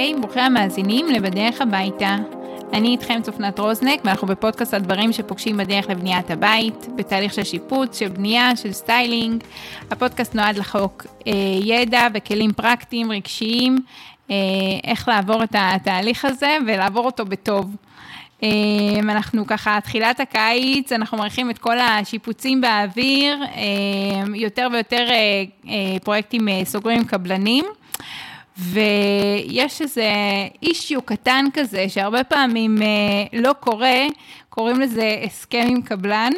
היי, ברוכים המאזינים ל"בדרך הביתה". אני איתכם צופנת רוזנק, ואנחנו בפודקאסט הדברים שפוגשים בדרך לבניית הבית, בתהליך של שיפוץ, של בנייה, של סטיילינג. הפודקאסט נועד לחלוק אה, ידע וכלים פרקטיים, רגשיים, אה, איך לעבור את התהליך הזה ולעבור אותו בטוב. אה, אנחנו ככה, תחילת הקיץ, אנחנו מעריכים את כל השיפוצים באוויר, אה, יותר ויותר אה, אה, פרויקטים אה, סוגרים קבלנים. ויש איזה אישיו קטן כזה, שהרבה פעמים אה, לא קורה, קוראים לזה הסכם עם קבלן.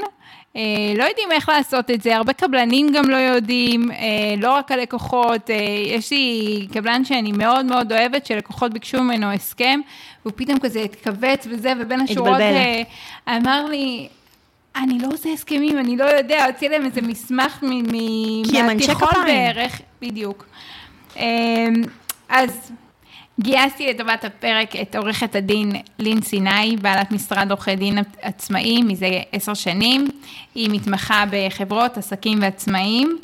אה, לא יודעים איך לעשות את זה, הרבה קבלנים גם לא יודעים, אה, לא רק הלקוחות, אה, יש לי קבלן שאני מאוד מאוד אוהבת, שלקוחות ביקשו ממנו הסכם, והוא פתאום כזה התכווץ וזה, ובין השורות אה, אמר לי, אני לא עושה הסכמים, אני לא יודע, הוציא להם איזה מסמך מהתיכון בערך, בדיוק. אז גייסתי לטובת הפרק את עורכת הדין לין סיני, בעלת משרד עורכי דין עצמאי מזה עשר שנים. היא מתמחה בחברות, עסקים ועצמאים.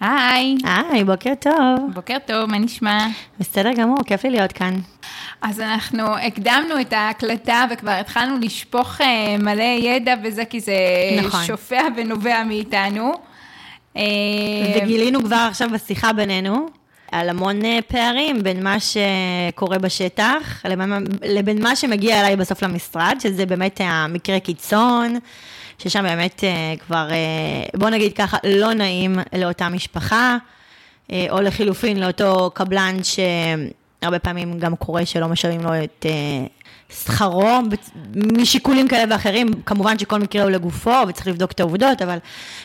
היי. היי, בוקר טוב. בוקר טוב, מה נשמע? בסדר גמור, כיף לי להיות כאן. אז אנחנו הקדמנו את ההקלטה וכבר התחלנו לשפוך אה, מלא ידע וזה, כי זה נכון. שופע ונובע מאיתנו. אה, וגילינו כבר עכשיו בשיחה בינינו, על המון אה, פערים בין מה שקורה בשטח לבין, לבין מה שמגיע אליי בסוף למשרד, שזה באמת המקרה קיצון, ששם באמת אה, כבר, אה, בוא נגיד ככה, לא נעים לאותה משפחה, או לחילופין לאותו קבלן שהרבה פעמים גם קורה שלא משלמים לו את שכרו, משיקולים כאלה ואחרים, כמובן שכל מקרה הוא לגופו וצריך לבדוק את העובדות, אבל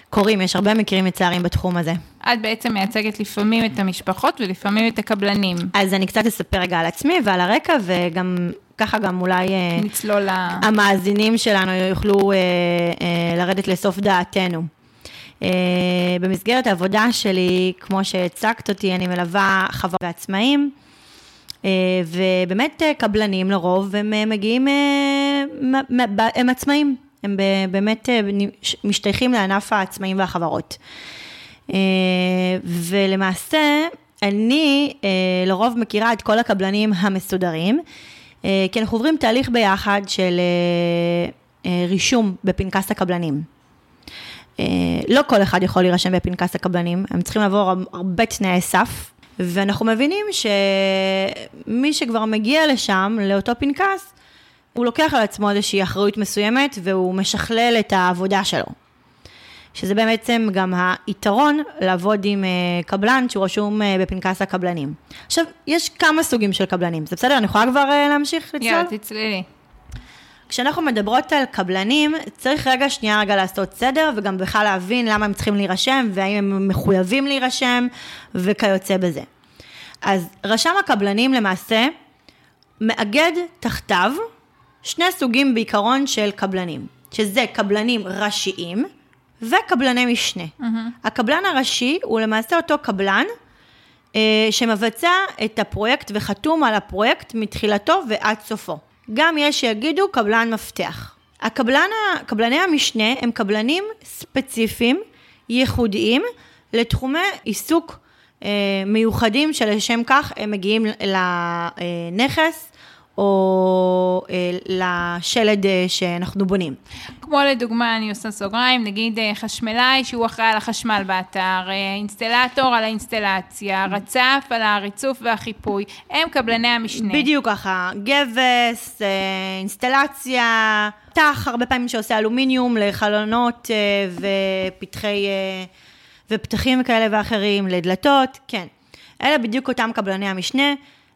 קורים, יש הרבה מקרים מצערים בתחום הזה. את בעצם מייצגת לפעמים את המשפחות ולפעמים את הקבלנים. אז אני קצת אספר רגע על עצמי ועל הרקע, וגם ככה גם אולי... אה, נצלול ל... המאזינים שלנו יוכלו אה, אה, לרדת לסוף דעתנו. Uh, במסגרת העבודה שלי, כמו שהצגת אותי, אני מלווה חברה ועצמאים, ובאמת אה, קבלנים לרוב, הם אה, מגיעים, הם עצמאים, הם באמת משתייכים לענף העצמאים והחברות. ולמעשה, אני לרוב מכירה את כל הקבלנים המסודרים, כי אנחנו עוברים תהליך ביחד של רישום בפנקס הקבלנים. לא כל אחד יכול להירשם בפנקס הקבלנים, הם צריכים לעבור הרבה תנאי סף, ואנחנו מבינים שמי שכבר מגיע לשם, לאותו פנקס, הוא לוקח על עצמו איזושהי אחריות מסוימת והוא משכלל את העבודה שלו. שזה בעצם גם היתרון לעבוד עם אה, קבלן שהוא רשום אה, בפנקס הקבלנים. עכשיו, יש כמה סוגים של קבלנים, זה בסדר? אני יכולה כבר אה, להמשיך לצלול? יאללה, תצללי. כשאנחנו מדברות על קבלנים, צריך רגע שנייה רגע לעשות סדר, וגם בכלל להבין למה הם צריכים להירשם, והאם הם מחויבים להירשם, וכיוצא בזה. אז רשם הקבלנים למעשה מאגד תחתיו שני סוגים בעיקרון של קבלנים, שזה קבלנים ראשיים וקבלני משנה. Mm-hmm. הקבלן הראשי הוא למעשה אותו קבלן אה, שמבצע את הפרויקט וחתום על הפרויקט מתחילתו ועד סופו. גם יש שיגידו קבלן מפתח. הקבלן, קבלני המשנה הם קבלנים ספציפיים, ייחודיים, לתחומי עיסוק אה, מיוחדים שלשם כך הם מגיעים לנכס או אה, לשלד אה, שאנחנו בונים. כמו לדוגמה, אני עושה סוגריים, נגיד חשמלאי שהוא אחראי על החשמל באתר, אינסטלטור על האינסטלציה, רצף על הריצוף והחיפוי, הם קבלני המשנה. בדיוק ככה, גבס, אינסטלציה, תח, הרבה פעמים שעושה אלומיניום לחלונות ופתחי... ופתחים כאלה ואחרים, לדלתות, כן. אלה בדיוק אותם קבלני המשנה.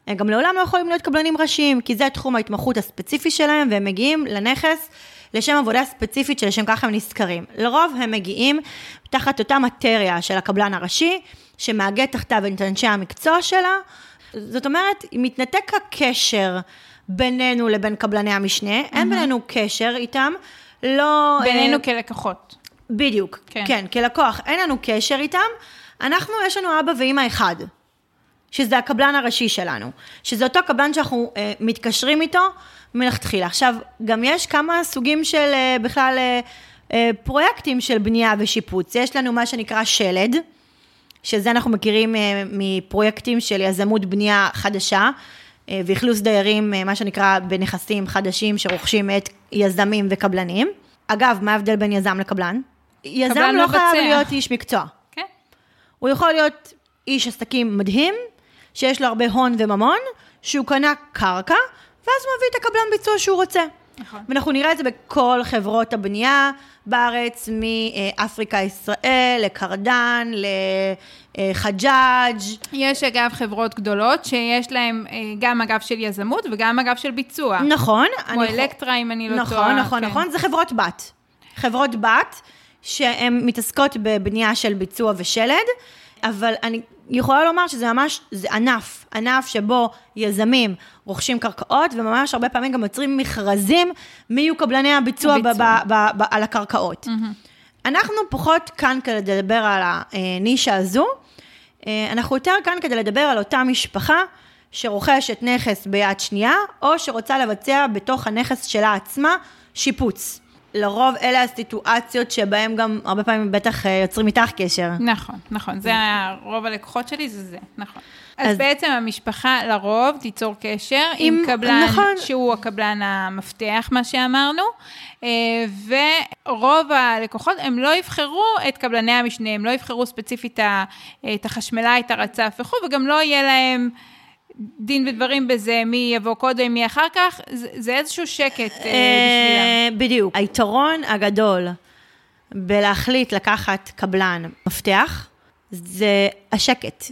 הם גם לעולם לא יכולים להיות קבלנים ראשיים, כי זה תחום ההתמחות הספציפי שלהם, והם מגיעים לנכס לשם עבודה ספציפית שלשם ככה הם נשכרים. לרוב הם מגיעים תחת אותה מטריה של הקבלן הראשי, שמאגד תחתיו את אנשי המקצוע שלה. זאת אומרת, מתנתק הקשר בינינו לבין קבלני המשנה, mm-hmm. אין בינינו קשר איתם, לא... בינינו uh, כלקוחות. בדיוק, כן. כן, כלקוח, אין לנו קשר איתם, אנחנו, יש לנו אבא ואימא אחד, שזה הקבלן הראשי שלנו, שזה אותו קבלן שאנחנו אה, מתקשרים איתו מלכתחילה. עכשיו, גם יש כמה סוגים של אה, בכלל אה, אה, פרויקטים של בנייה ושיפוץ. יש לנו מה שנקרא שלד, שזה אנחנו מכירים אה, מפרויקטים של יזמות בנייה חדשה. אה, ואכלוס דיירים, אה, מה שנקרא, בנכסים חדשים שרוכשים מאת יזמים וקבלנים. אגב, מה ההבדל בין יזם לקבלן? יזם לא מבצע. חייב להיות איש מקצוע. כן. הוא יכול להיות איש עסקים מדהים, שיש לו הרבה הון וממון, שהוא קנה קרקע, ואז הוא מביא את הקבלן ביצוע שהוא רוצה. נכון. ואנחנו נראה את זה בכל חברות הבנייה בארץ, מאפריקה ישראל, לקרדן, לחג'אג'. יש אגב חברות גדולות שיש להן אה, גם אגף של יזמות וגם אגף של ביצוע. נכון. כמו אני אלקטרה, אם אני לא נכון, טועה. נכון, כן. נכון, זה חברות בת. חברות בת, שהן מתעסקות בבנייה של ביצוע ושלד, אבל אני יכולה לומר שזה ממש, זה ענף, ענף שבו יזמים רוכשים קרקעות, וממש הרבה פעמים גם יוצרים מכרזים מי יהיו קבלני הביצוע ב- הביצוע. ב- ב- ב- על הקרקעות. אנחנו פחות כאן כדי לדבר על הנישה הזו, אה, אנחנו יותר כאן כדי לדבר על אותה משפחה שרוכשת נכס ביד שנייה, או שרוצה לבצע בתוך הנכס שלה עצמה שיפוץ. לרוב אלה הסיטואציות שבהן גם הרבה פעמים בטח אה, יוצרים איתך קשר. נכון, נכון, זה היה, רוב הלקוחות שלי זה זה, נכון. אז, אז- בעצם המשפחה לרוב תיצור קשר עם, עם- קבלן, נכון. שהוא הקבלן המפתח, מה שאמרנו, אה, ורוב הלקוחות, הם לא יבחרו את קבלני המשנה, הם לא יבחרו ספציפית את החשמלאי, את הרצף וכו', וגם לא יהיה להם דין ודברים בזה, מי יבוא קודם, מי אחר כך, זה, זה איזשהו שקט אה, בשבילם. אה, בדיוק. היתרון הגדול בלהחליט לקחת קבלן מפתח, זה השקט.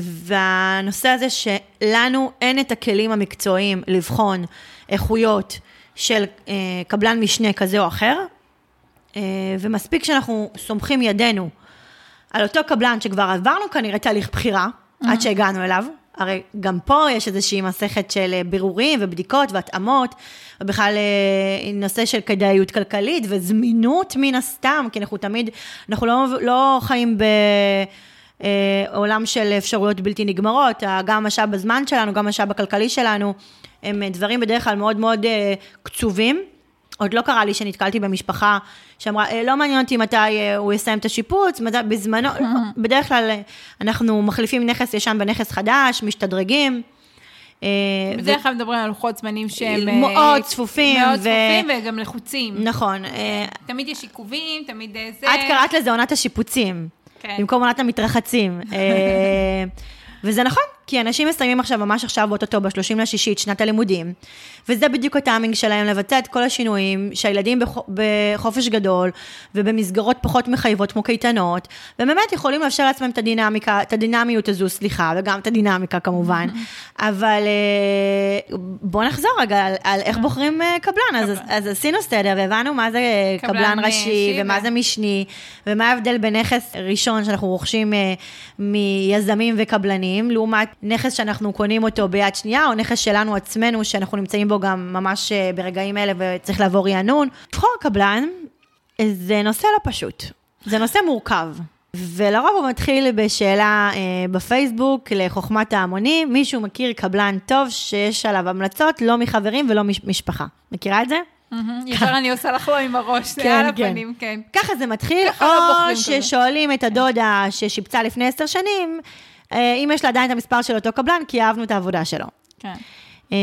והנושא הזה שלנו אין את הכלים המקצועיים לבחון איכויות של אה, קבלן משנה כזה או אחר, אה, ומספיק שאנחנו סומכים ידינו על אותו קבלן שכבר עברנו כנראה תהליך בחירה, עד שהגענו אליו. הרי גם פה יש איזושהי מסכת של אה, בירורים ובדיקות והתאמות, ובכלל אה, נושא של כדאיות כלכלית וזמינות מן הסתם, כי אנחנו תמיד, אנחנו לא, לא חיים ב... אה, עולם של אפשרויות בלתי נגמרות, גם המשאב בזמן שלנו, גם המשאב הכלכלי שלנו, הם דברים בדרך כלל מאוד מאוד קצובים. עוד לא קרה לי שנתקלתי במשפחה שאמרה, "אה, לא מעניין אותי מתי אה, הוא יסיים את השיפוץ, מתי, בזמנו, בדרך כלל אה, אנחנו מחליפים נכס ישן בנכס חדש, משתדרגים. בדרך כלל מדברים על לוחות זמנים שהם... מאוד צפופים, מאוד ו- צפופים וגם לחוצים. נכון. תמיד יש עיכובים, תמיד זה... את קראת לזה עונת השיפוצים, כן. במקום עונת המתרחצים. וזה נכון, כי אנשים מסיימים עכשיו, ממש עכשיו, באוטוטו, ב-30 לשישית, שנת הלימודים, וזה בדיוק הטעמינג שלהם לבצע את כל השינויים, שהילדים בח- בחופש גדול, ובמסגרות פחות מחייבות כמו קייטנות, ובאמת יכולים לאפשר לעצמם את הדינמיקה, את הדינמיות הזו, סליחה, וגם את הדינמיקה כמובן, אבל אה, בואו נחזור רגע על, על איך בוחרים אה, קבלן, אז, אז עשינו סדר, והבנו מה זה קבלן, קבלן אה, ראשי. ומה זה משני, ומה ההבדל בין נכס ראשון שאנחנו רוכשים מיזמים וקבלנים, לעומת נכס שאנחנו קונים אותו ביד שנייה, או נכס שלנו עצמנו, שאנחנו נמצאים בו גם ממש אה, ברגעים אלה וצריך לעבור רענון. לבחור קבלן אה, זה נושא לא פשוט, זה נושא מורכב. ולרוב הוא מתחיל בשאלה אה, בפייסבוק לחוכמת ההמונים, מישהו מכיר קבלן טוב שיש עליו המלצות, לא מחברים ולא מש- משפחה. מכירה את זה? ישר אני עושה לך לא עם הראש, זה כן, על כן. הפנים, כן. ככה זה מתחיל, לא או. ששואלים את הדודה ששיפצה לפני עשר שנים, אה, אם יש לה עדיין את המספר של אותו קבלן, כי אהבנו את העבודה שלו. כן. אה,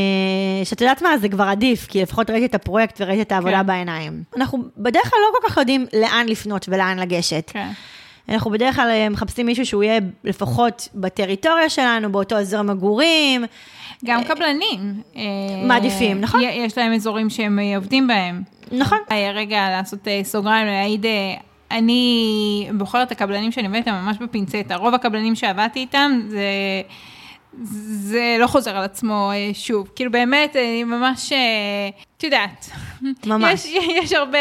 שאת יודעת מה, זה כבר עדיף, כי לפחות ראיתי את הפרויקט וראיתי את העבודה כן. בעיניים. אנחנו בדרך כלל לא כל כך יודעים לאן לפנות ולאן לגשת. כן. אנחנו בדרך כלל אה, מחפשים מישהו שהוא יהיה לפחות בטריטוריה שלנו, באותו אזור מגורים. גם קבלנים. אה, מעדיפים, נכון. יש להם אזורים שהם עובדים בהם. נכון. רגע, לעשות סוגריים, להעיד, אני בוחרת את הקבלנים שאני עובדת איתם ממש בפינצטה. רוב הקבלנים שעבדתי איתם, זה... זה לא חוזר על עצמו אה, שוב. כאילו באמת, אני ממש, אה, את יודעת. ממש. יש, יש הרבה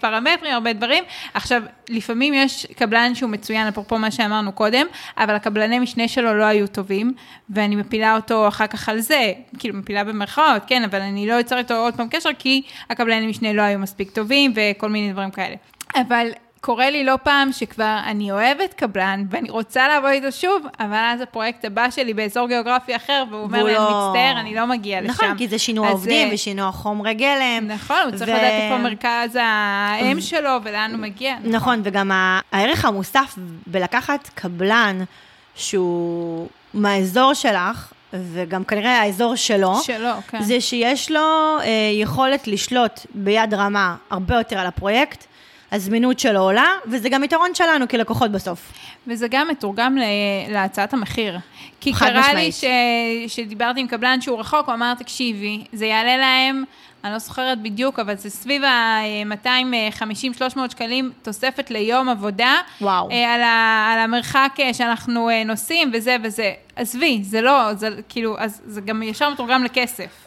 פרמטרים, הרבה דברים. עכשיו, לפעמים יש קבלן שהוא מצוין, אפרופו מה שאמרנו קודם, אבל הקבלני משנה שלו לא היו טובים, ואני מפילה אותו אחר כך על זה, כאילו מפילה במרכאות, כן, אבל אני לא יוצר איתו עוד פעם קשר, כי הקבלני משנה לא היו מספיק טובים, וכל מיני דברים כאלה. אבל קורה לי לא פעם שכבר אני אוהבת קבלן, ואני רוצה לעבוד איתו שוב, אבל אז הפרויקט הבא שלי באזור גיאוגרפי אחר, והוא אומר לי, אני לא- מצטער, אני לא מגיע לשם. נכון, כי זה שינוע עובדים אה, ושינוע חומרי גלם. נכון, הוא צריך ו- לדעת איפה מרכז האם שלו ולאן הוא מגיע. נכון, וגם ה- הערך המוסף בלקחת קבלן שהוא מהאזור שלך, וגם כנראה האזור שלו, שלו, כן. זה שיש לו אה, יכולת לשלוט ביד רמה הרבה יותר על הפרויקט, הזמינות שלו עולה, וזה גם יתרון שלנו כלקוחות בסוף. וזה גם מתורגם להצעת המחיר. כי קרה לי. ש... שדיברתי עם קבלן שהוא רחוק, הוא אמר, תקשיבי, זה יעלה להם, אני לא זוכרת בדיוק, אבל זה סביב ה-250-300 שקלים תוספת ליום עבודה. וואו. אה, על, ה... על המרחק אה, שאנחנו אה, נוסעים וזה וזה. עזבי, זה לא, זה כאילו, אז זה גם ישר מתורגם לכסף.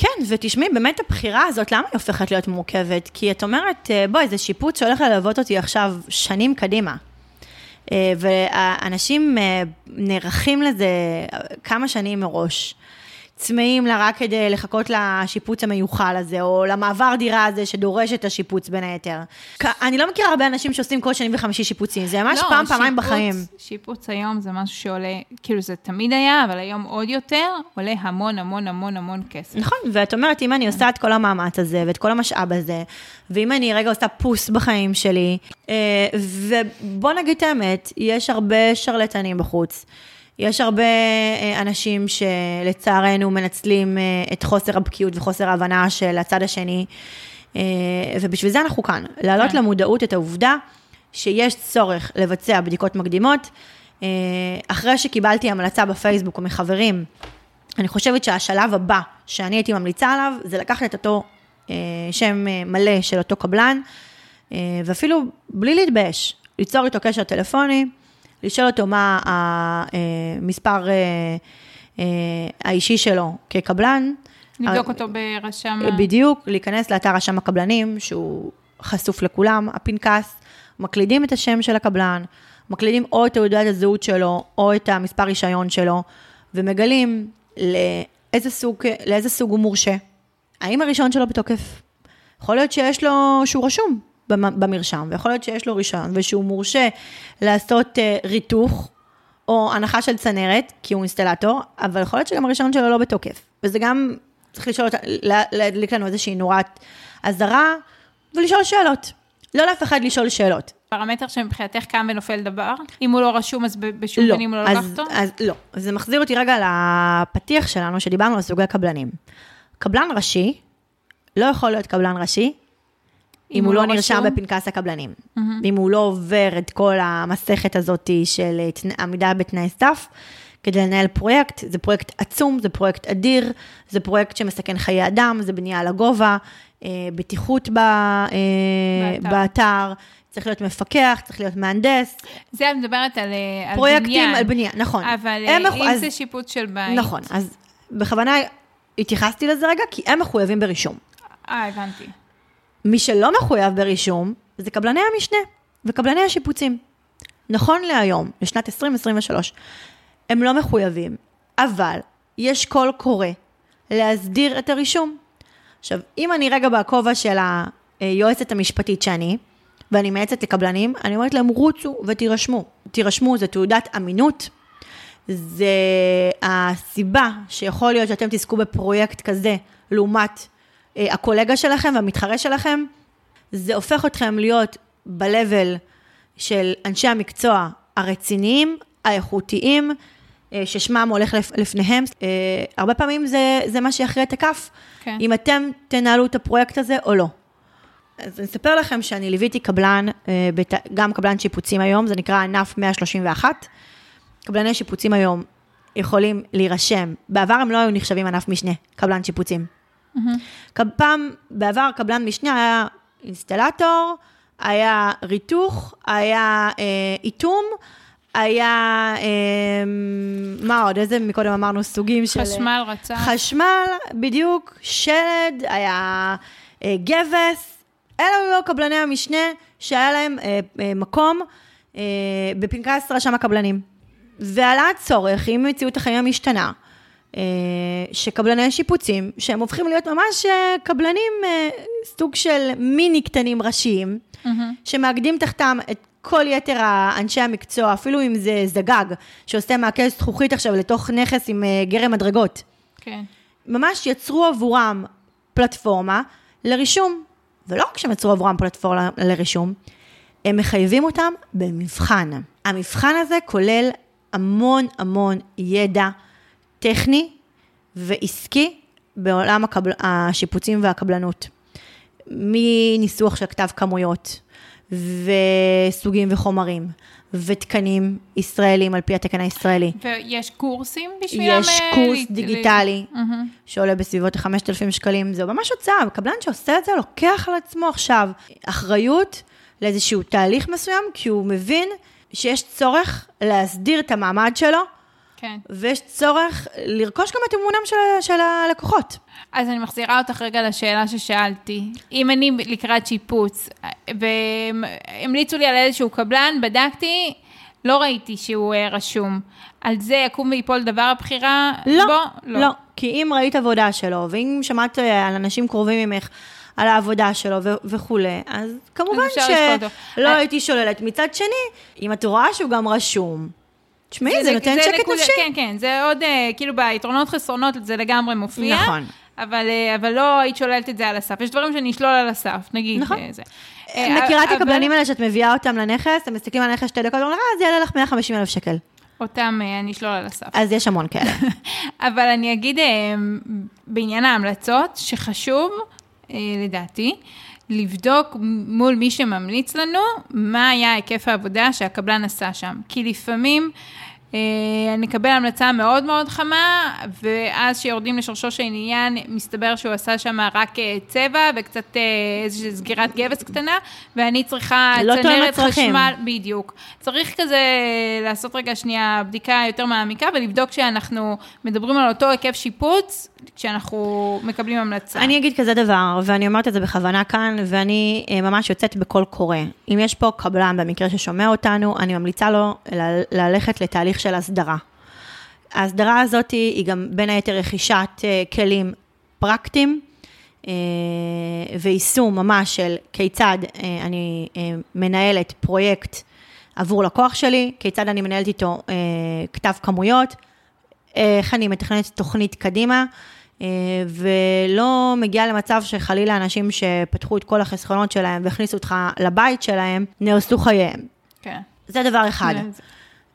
כן, ותשמעי, באמת הבחירה הזאת, למה היא הופכת להיות מורכבת? כי את אומרת, אה, בואי, זה שיפוץ שהולך ללוות אותי עכשיו שנים קדימה. אה, ואנשים אה, נערכים לזה כמה שנים מראש. צמאים לה רק כדי לחכות לשיפוץ המיוחל הזה, או למעבר דירה הזה שדורש את השיפוץ בין היתר. אני לא מכירה הרבה אנשים שעושים כל שני וחמישי שיפוצים, זה ממש לא, פעם, פעמיים שיפוץ- בחיים. שיפוץ היום זה משהו שעולה, כאילו זה תמיד היה, אבל היום עוד יותר, עולה המון המון המון המון כסף. נכון, ואת אומרת, אם אני עושה את כל המאמץ הזה, ואת כל המשאב הזה, ואם אני רגע עושה פוס בחיים שלי, אה, ובוא נגיד את האמת, יש הרבה שרלטנים בחוץ. יש הרבה אה, אנשים שלצערנו מנצלים אה, את חוסר הבקיאות וחוסר ההבנה של הצד השני, אה, ובשביל זה אנחנו כאן, להעלות כן. למודעות את העובדה שיש צורך לבצע בדיקות מקדימות. אחרי שקיבלתי המלצה בפייסבוק או מחברים, אני חושבת שהשלב הבא שאני הייתי ממליצה עליו, זה לקחת את אותו שם מלא של אותו קבלן, ואפילו בלי להתבייש, ליצור איתו קשר טלפוני, לשאול אותו מה המספר אה, אה, האישי שלו כקבלן. נבדוק אה, אותו ברשם... בדיוק, להיכנס לאתר רשם הקבלנים, שהוא חשוף לכולם, הפנקס, מקלידים את השם של הקבלן, מקלידים או את תעודת הזהות שלו, או את המספר רישיון שלו, ומגלים לאיזה סוג, לאיזה סוג הוא מורשה. האם הרישיון שלו בתוקף? יכול להיות שיש לו, שהוא רשום במרשם, ויכול להיות שיש לו רישיון, ושהוא מורשה לעשות אה, ריתוך, או הנחה של צנרת, כי הוא אינסטלטור, אבל יכול להיות שגם הרישיון שלו לא בתוקף. וזה גם, צריך לשאול אותה, לה- להדליק לנו איזושהי נורת אזהרה, ולשאול שאלות. לא לפחד לשאול שאלות. פרמטר שמבחינתך קם ונופל דבר? אם הוא לא רשום, אז בשום פנים הוא לא לקח אותו? אז לא. זה מחזיר אותי רגע לפתיח שלנו, שדיברנו על סוגי קבלנים. קבלן ראשי, לא יכול להיות קבלן ראשי, אם הוא לא נרשם? בפנקס הקבלנים. אם הוא לא עובר את כל המסכת הזאת של אה, עמידה בתנאי סף, כדי לנהל פרויקט, זה פרויקט עצום, זה פרויקט אדיר, זה פרויקט שמסכן חיי אדם, זה בנייה לגובה, אה, בטיחות ב, אה, באתר. באתר, צריך להיות מפקח, צריך להיות מהנדס, זה את מדברת על, אה, על פרויקטים בניין. על בנייה, נכון. אבל הם אה, אם אז- זה שיפוץ של בית... נכון, אז בכוונה התייחסתי לזה רגע, כי הם מחויבים ברישום. אה, הבנתי. מי שלא מחויב ברישום, זה קבלני המשנה וקבלני השיפוצים. נכון להיום, לשנת 2023, הם לא מחויבים, אבל יש קול קורא להסדיר את הרישום. עכשיו, אם אני רגע בכובע של היועצת המשפטית שאני, ואני מייעצת לקבלנים, אני אומרת להם, רוצו ותירשמו. תירשמו, זה תעודת אמינות, זה הסיבה שיכול להיות שאתם תזכו בפרויקט כזה, לעומת הקולגה שלכם והמתחרה שלכם, זה הופך אתכם להיות ב-level של אנשי המקצוע הרציניים, האיכותיים, אה, ששמם הולך לפ- לפניהם. אה, הרבה פעמים זה, זה מה שיכריע את הכף, כן. אם אתם תנהלו את הפרויקט הזה או לא. אז אני אספר לכם שאני ליוויתי קבלן, אה, גם קבלן שיפוצים היום, זה נקרא ענף 131. קבלני שיפוצים היום יכולים להירשם, בעבר הם לא היו נחשבים ענף משנה, קבלן שיפוצים. Mm-hmm. פעם, בעבר קבלן משנה היה אינסטלטור, היה ריתוך, היה אה, איתום, היה, אה, מה עוד, איזה מקודם אמרנו סוגים של... חשמל רצה. חשמל, בדיוק, שלד, היה אה, גבס, אלה היו קבלני המשנה שהיה להם אה, אה, מקום אה, בפנקס רשם הקבלנים. ועלה הצורך, עם מציאות החיים המשתנה, שקבלני שיפוצים, שהם הופכים להיות ממש אה, קבלנים, אה, סוג של מיני קטנים ראשיים, שמאגדים תחתם את כל יתר האנשי המקצוע, אפילו אם זה זגג, שעושה מעקה זכוכית עכשיו לתוך נכס עם אה, גרם מדרגות. כן. ממש יצרו עבורם פלטפורמה לרישום. ולא רק שהם יצרו עבורם פלטפורמה לרישום, הם מחייבים אותם במבחן. המבחן הזה כולל המון המון ידע טכני ועסקי בעולם הקבל... השיפוצים והקבלנות. מניסוח של כתב כמויות, וסוגים וחומרים, ותקנים ישראלים על פי התקן הישראלי. ויש קורסים בשבילם? יש אה, קורס ל- דיגיטלי ל-. שעולה בסביבות ה-5,000 שקלים, זה ממש הוצאה, קבלן שעושה את זה לוקח על עצמו עכשיו אחריות לאיזשהו תהליך מסוים, כי הוא מבין שיש צורך להסדיר את המעמד שלו, כן. ויש צורך לרכוש גם את אמונם של, של הלקוחות. אז אני מחזירה אותך רגע לשאלה ששאלתי. אם אני לקראת שיפוץ, והמליצו לי על איזשהו קבלן, בדקתי, לא ראיתי שהוא אה, רשום. על זה יקום ויפול דבר הבחירה? לא, בוא, לא, כי אם ראית עבודה שלו, ואם שמעת אה, על אנשים קרובים ממך, על העבודה שלו ו- וכולי, אז כמובן. שלא אה, הייתי שוללת. מצד שני, אם את רואה שהוא גם רשום, תשמעי, זה, נותן שקט נפשי. כן, כן, זה עוד, אה, כאילו ביתרונות חסרונות זה לגמרי מופיע. נכון. אבל, אה, אבל לא היית שוללת את זה על הסף. יש דברים שאני אשלול על הסף, נגיד נכון. אה, זה. מכירה את הקבלנים האלה שאת מביאה אותם לנכס, הם מסתכלים על הנכס שתי דקות, ואומרים, אה, זה יעלה לך 150 אלף שקל. אותם אני אשלול על הסף. אז יש המון כאלה. אבל אני אגיד בעניין ההמלצות, שחשוב, לדעתי, לבדוק מול מי שממליץ לנו, מה היה היקף העבודה שהקבלן עשה שם. כי לפעמים אה, נקבל המלצה מאוד מאוד חמה, ואז כשיורדים לשורשו של עניין, מסתבר שהוא עשה שם רק אה, צבע וקצת אה, איזושהי סגירת גבס קטנה, ואני צריכה לא צנרת. חשמל, בדיוק. צריך כזה לעשות רגע שנייה בדיקה יותר מעמיקה ולבדוק שאנחנו מדברים על אותו היקף שיפוץ כשאנחנו מקבלים המלצה. אני אגיד כזה דבר, ואני אומרת את זה בכוונה כאן, ואני אה, ממש יוצאת בקול קורא. אם יש פה קבלן במקרה ששומע אותנו, אני ממליצה לו ללכת לתהליך של הסדרה. ההסדרה הזאת היא גם בין היתר רכישת אה, כלים פרקטיים, אה, ויישום ממש של כיצד אני מנהלת פרויקט עבור לקוח שלי, כיצד אני מנהלת איתו כתב כמויות, איך אני מתכננת תוכנית קדימה, אה, ולא מגיעה למצב שחלילה אנשים שפתחו את כל החסכונות שלהם והכניסו אותך לבית שלהם, נהרסו חייהם. כן. זה דבר אחד. זה-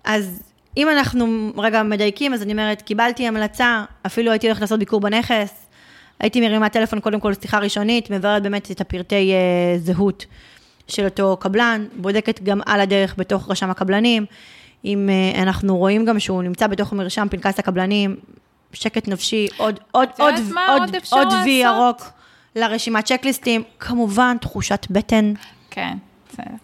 אז אם אנחנו רגע מדייקים, אז אני אומרת, קיבלתי המלצה, אפילו הייתי הולכת לעשות ביקור בנכס, הייתי מרימה טלפון קודם כל לשיחה ראשונית, מבררת באמת את הפרטי אה, זהות של אותו קבלן, בודקת גם על הדרך בתוך רשם הקבלנים, אם אה, אנחנו רואים גם שהוא נמצא בתוך מרשם פנקס הקבלנים, שקט נפשי, עוד, עוד, עוד, עוד, עוד וי? ירוק לרשימת צ'קליסטים, כמובן תחושת בטן, כן, בסדר.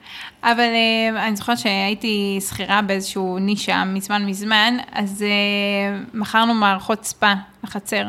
אבל אה, אני זוכרת שהייתי שכירה באיזשהו נישה מזמן מזמן, אז אה, מכרנו מערכות ספא לחצר.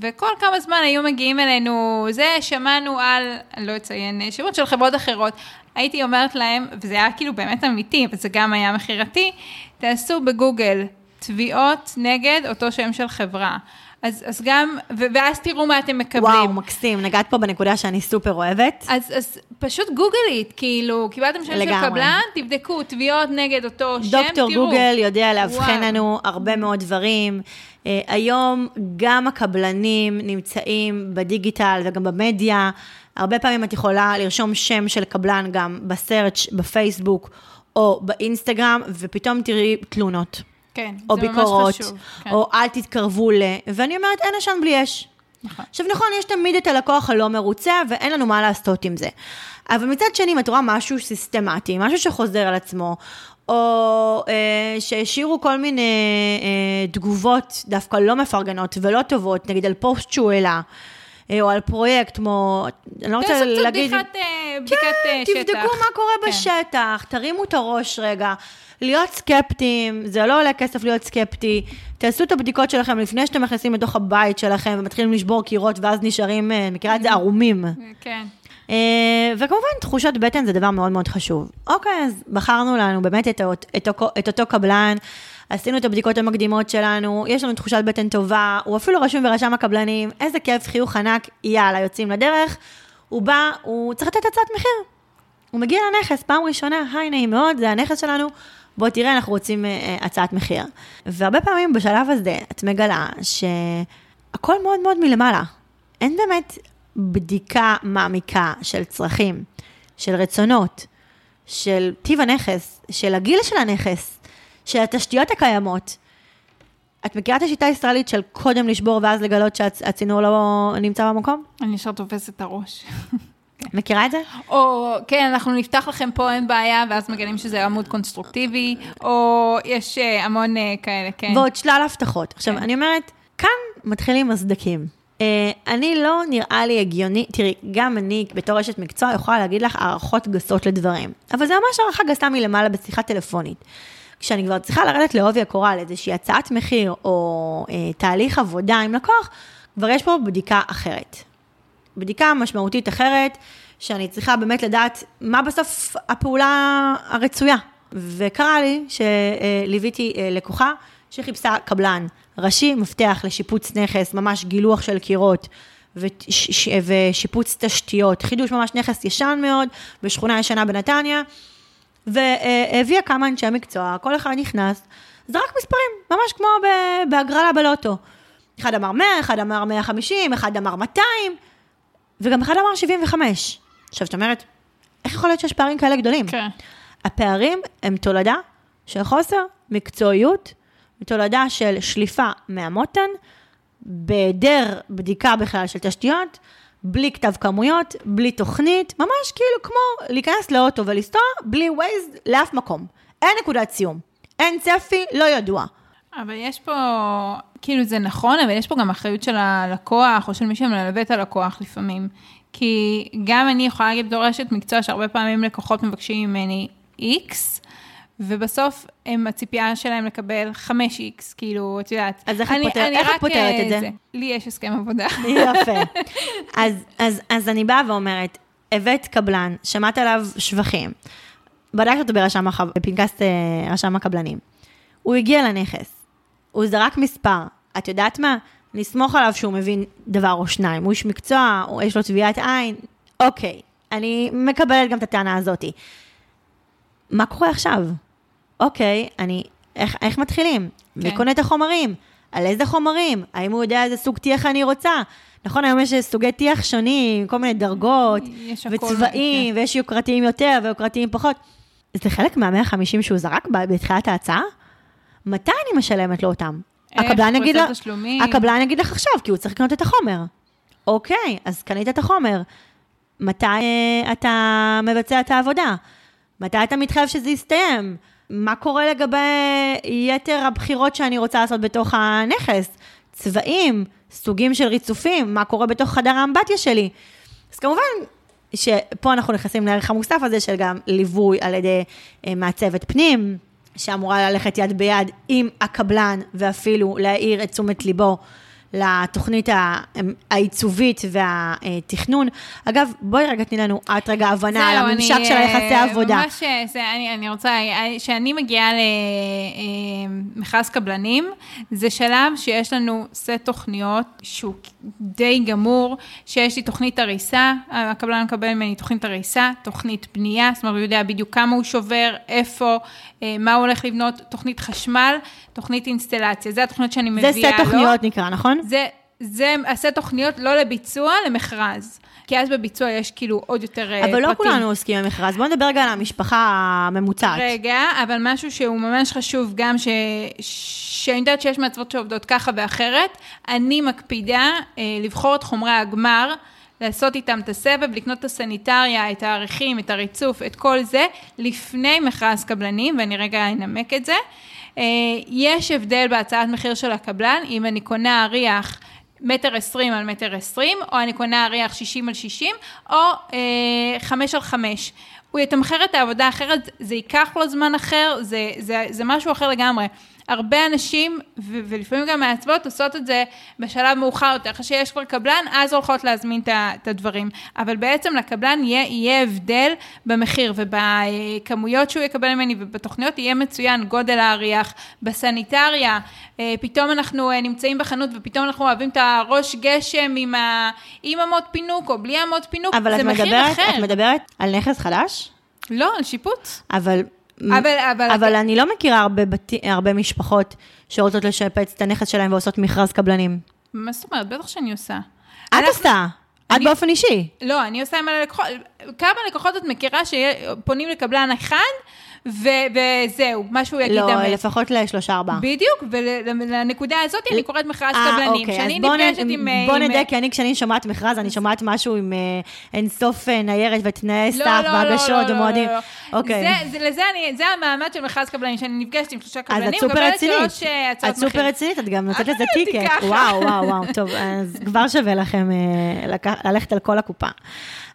וכל כמה זמן היו מגיעים אלינו, זה, שמענו על, אני לא אציין אה, שמות של חברות אחרות. הייתי אומרת להם, וזה היה כאילו באמת אמיתי, וזה גם היה מכירתי, תעשו בגוגל תביעות נגד אותו שם של חברה. אז, אז גם, ו- ואז תראו מה אתם מקבלים. וואו, מקסים, נגעת פה בנקודה שאני סופר אוהבת. אז, אז פשוט גוגלית, כאילו, קיבלתם שם של לגמרי. קבלן, תבדקו תביעות נגד אותו שם, דוקטור תראו. גוגל יודע לאבחן. לנו הרבה מאוד דברים. אה, היום גם הקבלנים נמצאים בדיגיטל וגם במדיה. הרבה פעמים את יכולה לרשום שם של קבלן גם בסרצ' בפייסבוק או באינסטגרם, ופתאום תראי תלונות, כן, או זה ביקורות, ממש חשוב. כן, או אל תתקרבו ל... ואני אומרת, אין עשן בלי אש. נכון. עכשיו נכון, יש תמיד את הלקוח הלא מרוצה, ואין לנו מה לעשות עם זה. אבל מצד שני, אם את רואה משהו סיסטמטי, משהו שחוזר על עצמו, או אה, שהשאירו כל מיני אה, תגובות דווקא לא מפרגנות ולא טובות, נגיד על פוסט שהוא העלה, אה, או על פרויקט, כמו, אני לא רוצה תעשו קצת להגיד... אה, בדיקת אה, כן, שטח. תבדקו מה קורה כן. בשטח, תרימו את הראש רגע. להיות סקפטיים, זה לא עולה כסף להיות סקפטי. תעשו את הבדיקות שלכם לפני שאתם נכנסים לתוך הבית שלכם ומתחילים לשבור קירות ואז נשארים, אה, מכירה את זה, ערומים. כן. אה, וכמובן, תחושות בטן זה דבר מאוד מאוד חשוב. אוקיי, אז בחרנו לנו באמת את, האות- את, אותו- את אותו קבלן, עשינו את הבדיקות המקדימות שלנו, יש לנו תחושת בטן טובה, הוא אפילו רשום ברשם הקבלנים, איזה כיף, חיוך ענק, יאללה, יוצאים לדרך. הוא בא, הוא צריך לתת הצעת מחיר. הוא מגיע לנכס, פעם ראשונה, היי, נעים מאוד, זה הנכס שלנו, בוא תראה, אנחנו רוצים אה, אה, הצעת מחיר. והרבה פעמים בשלב הזה את מגלה שהכל מאוד מאוד מלמעלה. אין באמת בדיקה מעמיקה של צרכים, של רצונות, של טיב הנכס, של הגיל של הנכס, של התשתיות הקיימות. את מכירה את השיטה הישראלית של קודם לשבור ואז לגלות שהצינור לא נמצא במקום? אני ישר תופסת את הראש. מכירה את זה? או כן, אנחנו נפתח לכם פה, אין בעיה, ואז מגלים שזה עמוד קונסטרוקטיבי, או יש אה, המון אה, כאלה, כן. ועוד שלל הבטחות. עכשיו, כן. אני אומרת, כאן מתחילים הסדקים. אה, אני לא נראה לי הגיוני, תראי, גם אני בתור אשת מקצוע יכולה להגיד לך הערכות גסות לדברים, אבל זה ממש הערכה גסה מלמעלה בשיחה טלפונית. כשאני כבר צריכה לרדת לעובי הקורה לאיזושהי הצעת מחיר או אה, תהליך עבודה עם לקוח, כבר יש פה בדיקה אחרת. בדיקה משמעותית אחרת, שאני צריכה באמת לדעת מה בסוף הפעולה הרצויה. וקרה לי שליוויתי אה, לקוחה שחיפשה קבלן ראשי, מפתח לשיפוץ נכס, ממש גילוח של קירות וש, ושיפוץ תשתיות, חידוש ממש נכס ישן מאוד, בשכונה ישנה בנתניה, והביאה כמה אנשי מקצוע, כל אחד נכנס, זרק מספרים, ממש כמו בהגרלה בלוטו. אחד אמר 100, אחד אמר 150, אחד אמר 200, וגם אחד אמר 75. עכשיו, זאת אומרת, איך יכול להיות שיש פערים כאלה גדולים? כן. הפערים הם תולדה של חוסר מקצועיות, תולדה של שליפה מהמותן, בהיעדר בדיקה בכלל של תשתיות, בלי כתב כמויות, בלי תוכנית, ממש כאילו כמו להיכנס לאוטו ולנסוע בלי ווייז לאף מקום. אין נקודת סיום, אין צפי, לא ידוע. אבל יש פה, כאילו זה נכון, אבל יש פה גם אחריות של הלקוח, או של מי שמלווה את הלקוח לפעמים. כי גם אני יכולה להגיד בתור אשת מקצוע שהרבה פעמים לקוחות מבקשים ממני X, ובסוף הם, הציפייה שלהם לקבל 5X, כאילו, את יודעת. אז איך את פותר, איך את פותרת את זה? זה? לי יש הסכם עבודה. יפה. אז, אז, אז אני באה ואומרת, הבאת קבלן, שמעת עליו שבחים, בדקת אותו ברשם, בפנקס אה, רשם הקבלנים. הוא הגיע לנכס, הוא זרק מספר, את יודעת מה? נסמוך עליו שהוא מבין דבר או שניים, הוא איש מקצוע, או יש לו טביעת עין, אוקיי, אני מקבלת גם את הטענה הזאתי. מה קורה עכשיו? אוקיי, אני, איך, איך מתחילים? כן. מי קונה את החומרים? על איזה חומרים? האם הוא יודע איזה סוג טיח אני רוצה? נכון, היום יש סוגי טיח שונים, כל מיני דרגות, וצבעים, כן. ויש יוקרתיים יותר ויוקרתיים פחות. זה חלק מה-150 שהוא זרק בתחילת ההצעה? מתי אני משלמת לו אותם? הקבלן יגיד, לך, הקבלן יגיד לך עכשיו, כי הוא צריך לקנות את החומר. אוקיי, אז קנית את החומר. מתי uh, אתה מבצע את העבודה? מתי אתה מתחייב שזה יסתיים? מה קורה לגבי יתר הבחירות שאני רוצה לעשות בתוך הנכס? צבעים, סוגים של ריצופים, מה קורה בתוך חדר האמבטיה שלי? אז כמובן שפה אנחנו נכנסים לערך המוסף הזה של גם ליווי על ידי uh, מעצבת פנים, שאמורה ללכת יד ביד עם הקבלן ואפילו להאיר את תשומת ליבו לתוכנית העיצובית והתכנון. אגב, בואי רגע תני לנו את רגע הבנה על הממשק של היחסי עבודה. ממש, זה, אני, אני רוצה, כשאני מגיעה למכרז קבלנים, זה שלב שיש לנו סט תוכניות שהוא די גמור, שיש לי תוכנית הריסה, הקבלן מקבל ממני תוכנית הריסה, תוכנית בנייה, זאת אומרת, הוא יודע בדיוק כמה הוא שובר, איפה, אה, מה הוא הולך לבנות, תוכנית חשמל, תוכנית אינסטלציה. זה התוכניות שאני מביאה לו. זה סט תוכניות נקרא, נכון? זה, זה הסט תוכניות לא לביצוע, למכרז. כי אז בביצוע יש כאילו עוד יותר אה, אבל פרטים. אבל לא כולנו עוסקים במכרז, בואו נדבר רגע על המשפחה הממוצעת. רגע, אבל משהו שהוא ממש חשוב גם, ש... שאני יודעת שיש מעצבות שעובדות ככה ואחרת, אני מקפידה אה, לבחור את חומרי הגמר. לעשות איתם את הסבב, לקנות את הסניטריה, את הערכים, את הריצוף, את כל זה, לפני מכרז קבלנים, ואני רגע אנמק את זה. אה, יש הבדל בהצעת מחיר של הקבלן, אם אני קונה אריח מטר עשרים על מטר עשרים, או אני קונה אריח שישים על שישים, או אה, חמש על חמש. הוא יתמחר את העבודה אחרת, זה ייקח לו זמן אחר, זה, זה, זה משהו אחר לגמרי. הרבה אנשים, ו- ולפעמים גם מעצבות, עושות את זה בשלב מאוחר יותר, אחרי שיש כבר קבלן, אז הולכות להזמין את הדברים. אבל בעצם לקבלן יהיה, יהיה הבדל במחיר ובכמויות שהוא יקבל ממני ובתוכניות יהיה מצוין גודל האריח, בסניטריה, אה, פתאום אנחנו אה, נמצאים בחנות ופתאום אנחנו אוהבים את הראש גשם עם, ה... עם אמות פינוק או בלי אמות פינוק, זה מחיר מדברת, אחר. אבל את מדברת על נכס חדש? לא, על שיפוץ. אבל אבל, אבל, אבל אתה... אני לא מכירה הרבה, בת... הרבה משפחות שרוצות לשפץ את הנכס שלהם ועושות מכרז קבלנים. מה זאת אומרת? בטח שאני עושה. את אנחנו... עושה. אני... את באופן אישי. לא, אני עושה עם הלקוחות. כמה לקוחות את מכירה שפונים לקבלן אחד, וזהו, מה שהוא יגיד לא, אמת. לפחות לשלושה ארבעה. בדיוק, ולנקודה הזאת אני קוראת מכרז אה, קבלנים. אוקיי, כשאני אז בוא נ- נפגשת עם... בוא עם- נדע, כי אני, כשאני שומעת מכרז, אני שומעת משהו עם אה, אינסוף אה, ניירת ותנאי לא, סף לא, והגשות לא, לא, ומועדים. לא, לא. אוקיי. זה, זה, לזה אני, זה המעמד של מכרז קבלנים, שאני נפגשת עם שלושה אז קבלנים, את סופר רצינית. אה, את סופר. רצינית, את גם נותנת לזה טיקט. וואו, וואו, וואו, טוב, אז כבר שווה לכם אה, ללכת על כל הקופה.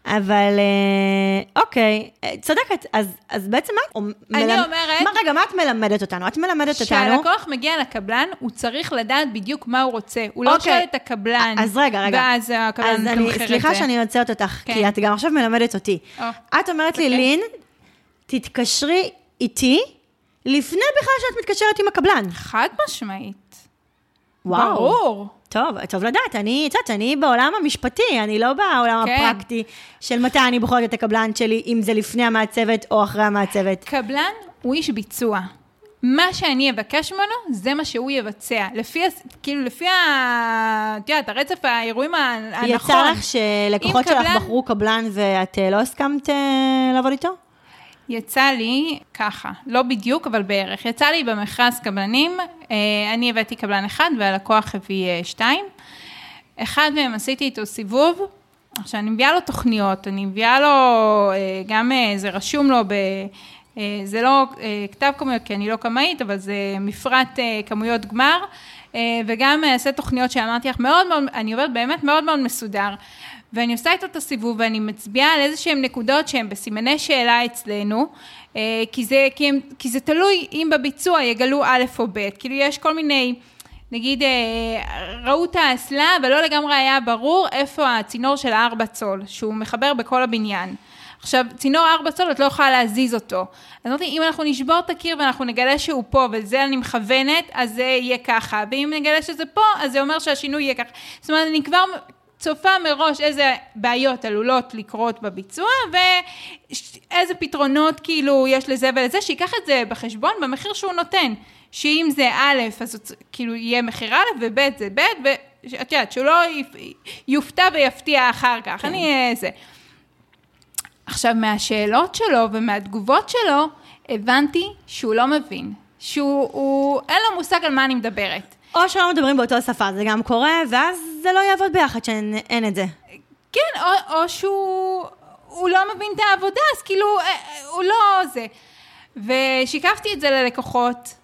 אבל אה, אוקיי, אה, צודקת, אז, אז בעצם מה? אני מלמד- אומרת- מה, רגע, מה את מלמדת אותנו? את מלמדת אותנו... כשהלקוח מגיע לקבלן, הוא צריך לדעת בדיוק מה הוא רוצה. הוא לא אוקיי. שואל את הקבלן, אז רגע, רגע. ואז הקבלן אני, מתמחר את סליחה זה. שאני עוצרת אותך, כן. כי את גם עכשיו מלמדת אותי. או, את אומרת לי, אוקיי. לין, תתקשרי איתי לפני בכלל שאת מתקשרת עם הקבלן. חד משמעית. וואו. ברור. טוב, טוב לדעת, אני, את יודעת, אני בעולם המשפטי, אני לא בעולם כן. הפרקטי של מתי אני בוחרת את הקבלן שלי, אם זה לפני המעצבת או אחרי המעצבת. קבלן הוא איש ביצוע. מה שאני אבקש ממנו, זה מה שהוא יבצע. לפי, כאילו, לפי ה... את יודעת, הרצף האירועים הנכון. יצא לך שלקוחות שלך קבלן- בחרו קבלן ואת אה, לא הסכמת אה, לעבוד איתו? יצא לי ככה, לא בדיוק, אבל בערך. יצא לי במכרז קבלנים, אה, אני הבאתי קבלן אחד והלקוח הביא אה, שתיים. אחד מהם עשיתי איתו סיבוב, עכשיו אני מביאה לו תוכניות, אני מביאה לו, אה, גם זה רשום לו ב... זה לא כתב כמויות, כי אני לא קמאית, אבל זה מפרט כמויות גמר, וגם אעשה תוכניות שאמרתי לך, מאוד מאוד, אני עובדת באמת מאוד מאוד מסודר. ואני עושה איתו את הסיבוב, ואני מצביעה על איזה שהן נקודות שהן בסימני שאלה אצלנו, אה, כי זה, כי, הם, כי זה תלוי אם בביצוע יגלו א' או ב', כאילו יש כל מיני, נגיד, אה, ראו את האסלה, אבל לא לגמרי היה ברור איפה הצינור של הארבע צול, שהוא מחבר בכל הבניין. עכשיו, צינור ארבע צול, את לא יכולה להזיז אותו. אז אמרתי, אם אנחנו נשבור את הקיר ואנחנו נגלה שהוא פה, וזה אני מכוונת, אז זה יהיה ככה. ואם נגלה שזה פה, אז זה אומר שהשינוי יהיה ככה. זאת אומרת, אני כבר צופה מראש איזה בעיות עלולות לקרות בביצוע, ואיזה פתרונות כאילו יש לזה ולזה, שייקח את זה בחשבון במחיר שהוא נותן. שאם זה א', אז כאילו יהיה מחיר א', וב' זה ב', ואת יודעת, שהוא לא יופתע ויפתיע אחר כך. אני אה, זה. עכשיו, מהשאלות שלו ומהתגובות שלו, הבנתי שהוא לא מבין. שהוא, הוא, אין לו מושג על מה אני מדברת. או שלא מדברים באותו שפה, זה גם קורה, ואז זה לא יעבוד ביחד שאין אין את זה. כן, או, או שהוא הוא לא מבין את העבודה, אז כאילו, אה, אה, הוא לא זה. ושיקפתי את זה ללקוחות,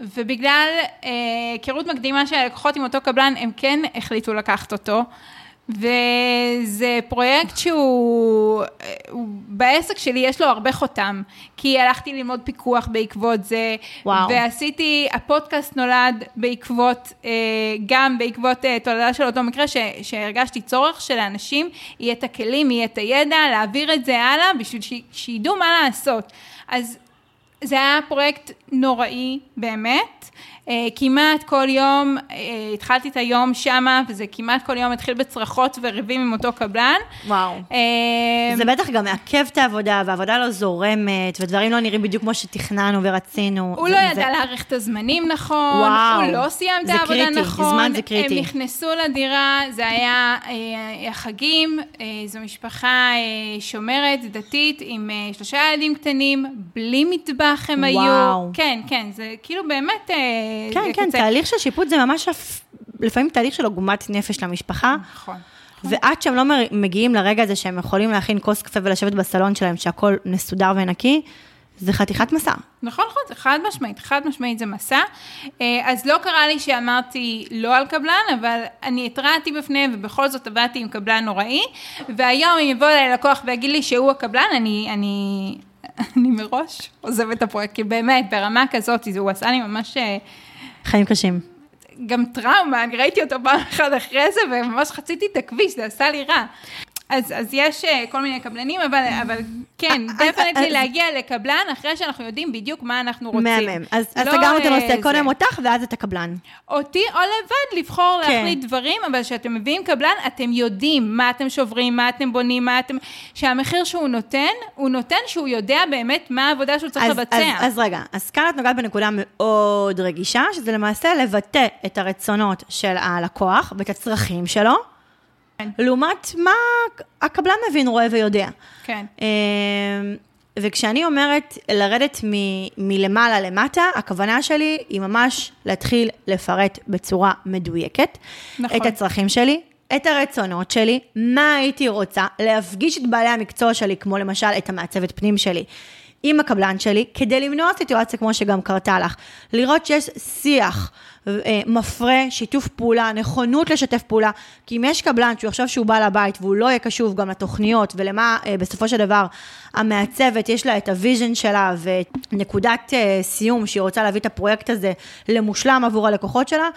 ובגלל אה, היכרות מקדימה של הלקוחות עם אותו קבלן, הם כן החליטו לקחת אותו. וזה פרויקט שהוא, הוא, בעסק שלי יש לו הרבה חותם, כי הלכתי ללמוד פיקוח בעקבות זה, וואו. ועשיתי, הפודקאסט נולד בעקבות, אה, גם בעקבות אה, תולדה של אותו מקרה, ש, שהרגשתי צורך שלאנשים יהיה את הכלים, יהיה את הידע, להעביר את זה הלאה, בשביל ש, שידעו מה לעשות. אז זה היה פרויקט נוראי, באמת. אה, כמעט כל יום, אה, התחלתי את היום שמה, וזה כמעט כל יום התחיל בצרחות וריבים עם אותו קבלן. וואו. אה, זה בטח גם מעכב את העבודה, והעבודה לא זורמת, ודברים לא נראים בדיוק כמו שתכננו ורצינו. הוא זה- לא זה- ידע להעריך את הזמנים נכון, וואו. הוא לא סיים את זה העבודה קריטי, נכון. זמן זה קריטי. הם נכנסו לדירה, זה היה החגים, זו משפחה שומרת, דתית, עם שלושה ילדים קטנים, בלי מטבח הם היו. וואו. כן, כן, זה כאילו באמת... אה, כן, כן, קצה. תהליך של שיפוט זה ממש לפעמים תהליך של עוגמת נפש למשפחה. נכון. ועד שהם לא מגיעים לרגע הזה שהם יכולים להכין כוס קפה ולשבת בסלון שלהם, שהכל מסודר ונקי, זה חתיכת מסע. נכון, נכון, זה חד משמעית, חד משמעית זה מסע. אה, אז לא קרה לי שאמרתי לא על קבלן, אבל אני התרעתי בפניהם, ובכל זאת עבדתי עם קבלן נוראי, והיום אם יבוא אליי לקוח ויגיד לי שהוא הקבלן, אני, אני, אני מראש עוזבת את הפרויקט, כי באמת, ברמה כזאת, זה- הוא עשה לי ממש... אה, חיים קשים. גם טראומה, אני ראיתי אותו פעם אחת אחרי זה, וממש חציתי את הכביש, זה עשה לי רע. אז, אז יש אה, כל מיני קבלנים, אבל, אבל כן, אז- אז- definitely להגיע לקבלן אחרי שאנחנו יודעים בדיוק מה אנחנו רוצים. מהמם. אז לא, סגרנו את אה, הנושא. קודם אותך ואז את הקבלן. אותי או לבד לבחור כן. להחליט דברים, אבל כשאתם מביאים קבלן, אתם יודעים מה אתם שוברים, מה אתם בונים, מה אתם... שהמחיר שהוא נותן, הוא נותן שהוא יודע באמת מה העבודה שהוא צריך לבצע. אז, רגע, אז כאן את נוגעת בנקודה מאוד רגישה, שזה למעשה לבטא את הרצונות של הלקוח ואת הצרכים שלו. לעומת מה הקבלן מבין, רואה ויודע. כן. אמ, וכשאני אומרת לרדת מ- מלמעלה למטה, הכוונה שלי היא ממש להתחיל לפרט בצורה מדויקת נכון. את הצרכים שלי, את הרצונות שלי, מה הייתי רוצה, להפגיש את בעלי המקצוע שלי, כמו למשל את המעצבת פנים שלי. עם הקבלן שלי, כדי למנוע סיטואציה כמו שגם קרתה לך. לראות שיש שיח אה, מפרה, שיתוף פעולה, נכונות לשתף פעולה, כי אם יש קבלן שהוא יחשוב שהוא בא לבית והוא לא יהיה קשוב גם לתוכניות ולמה אה, בסופו של דבר המעצבת יש לה את ה vision שלה ונקודת אה, סיום שהיא רוצה להביא את הפרויקט הזה למושלם עבור הלקוחות שלה,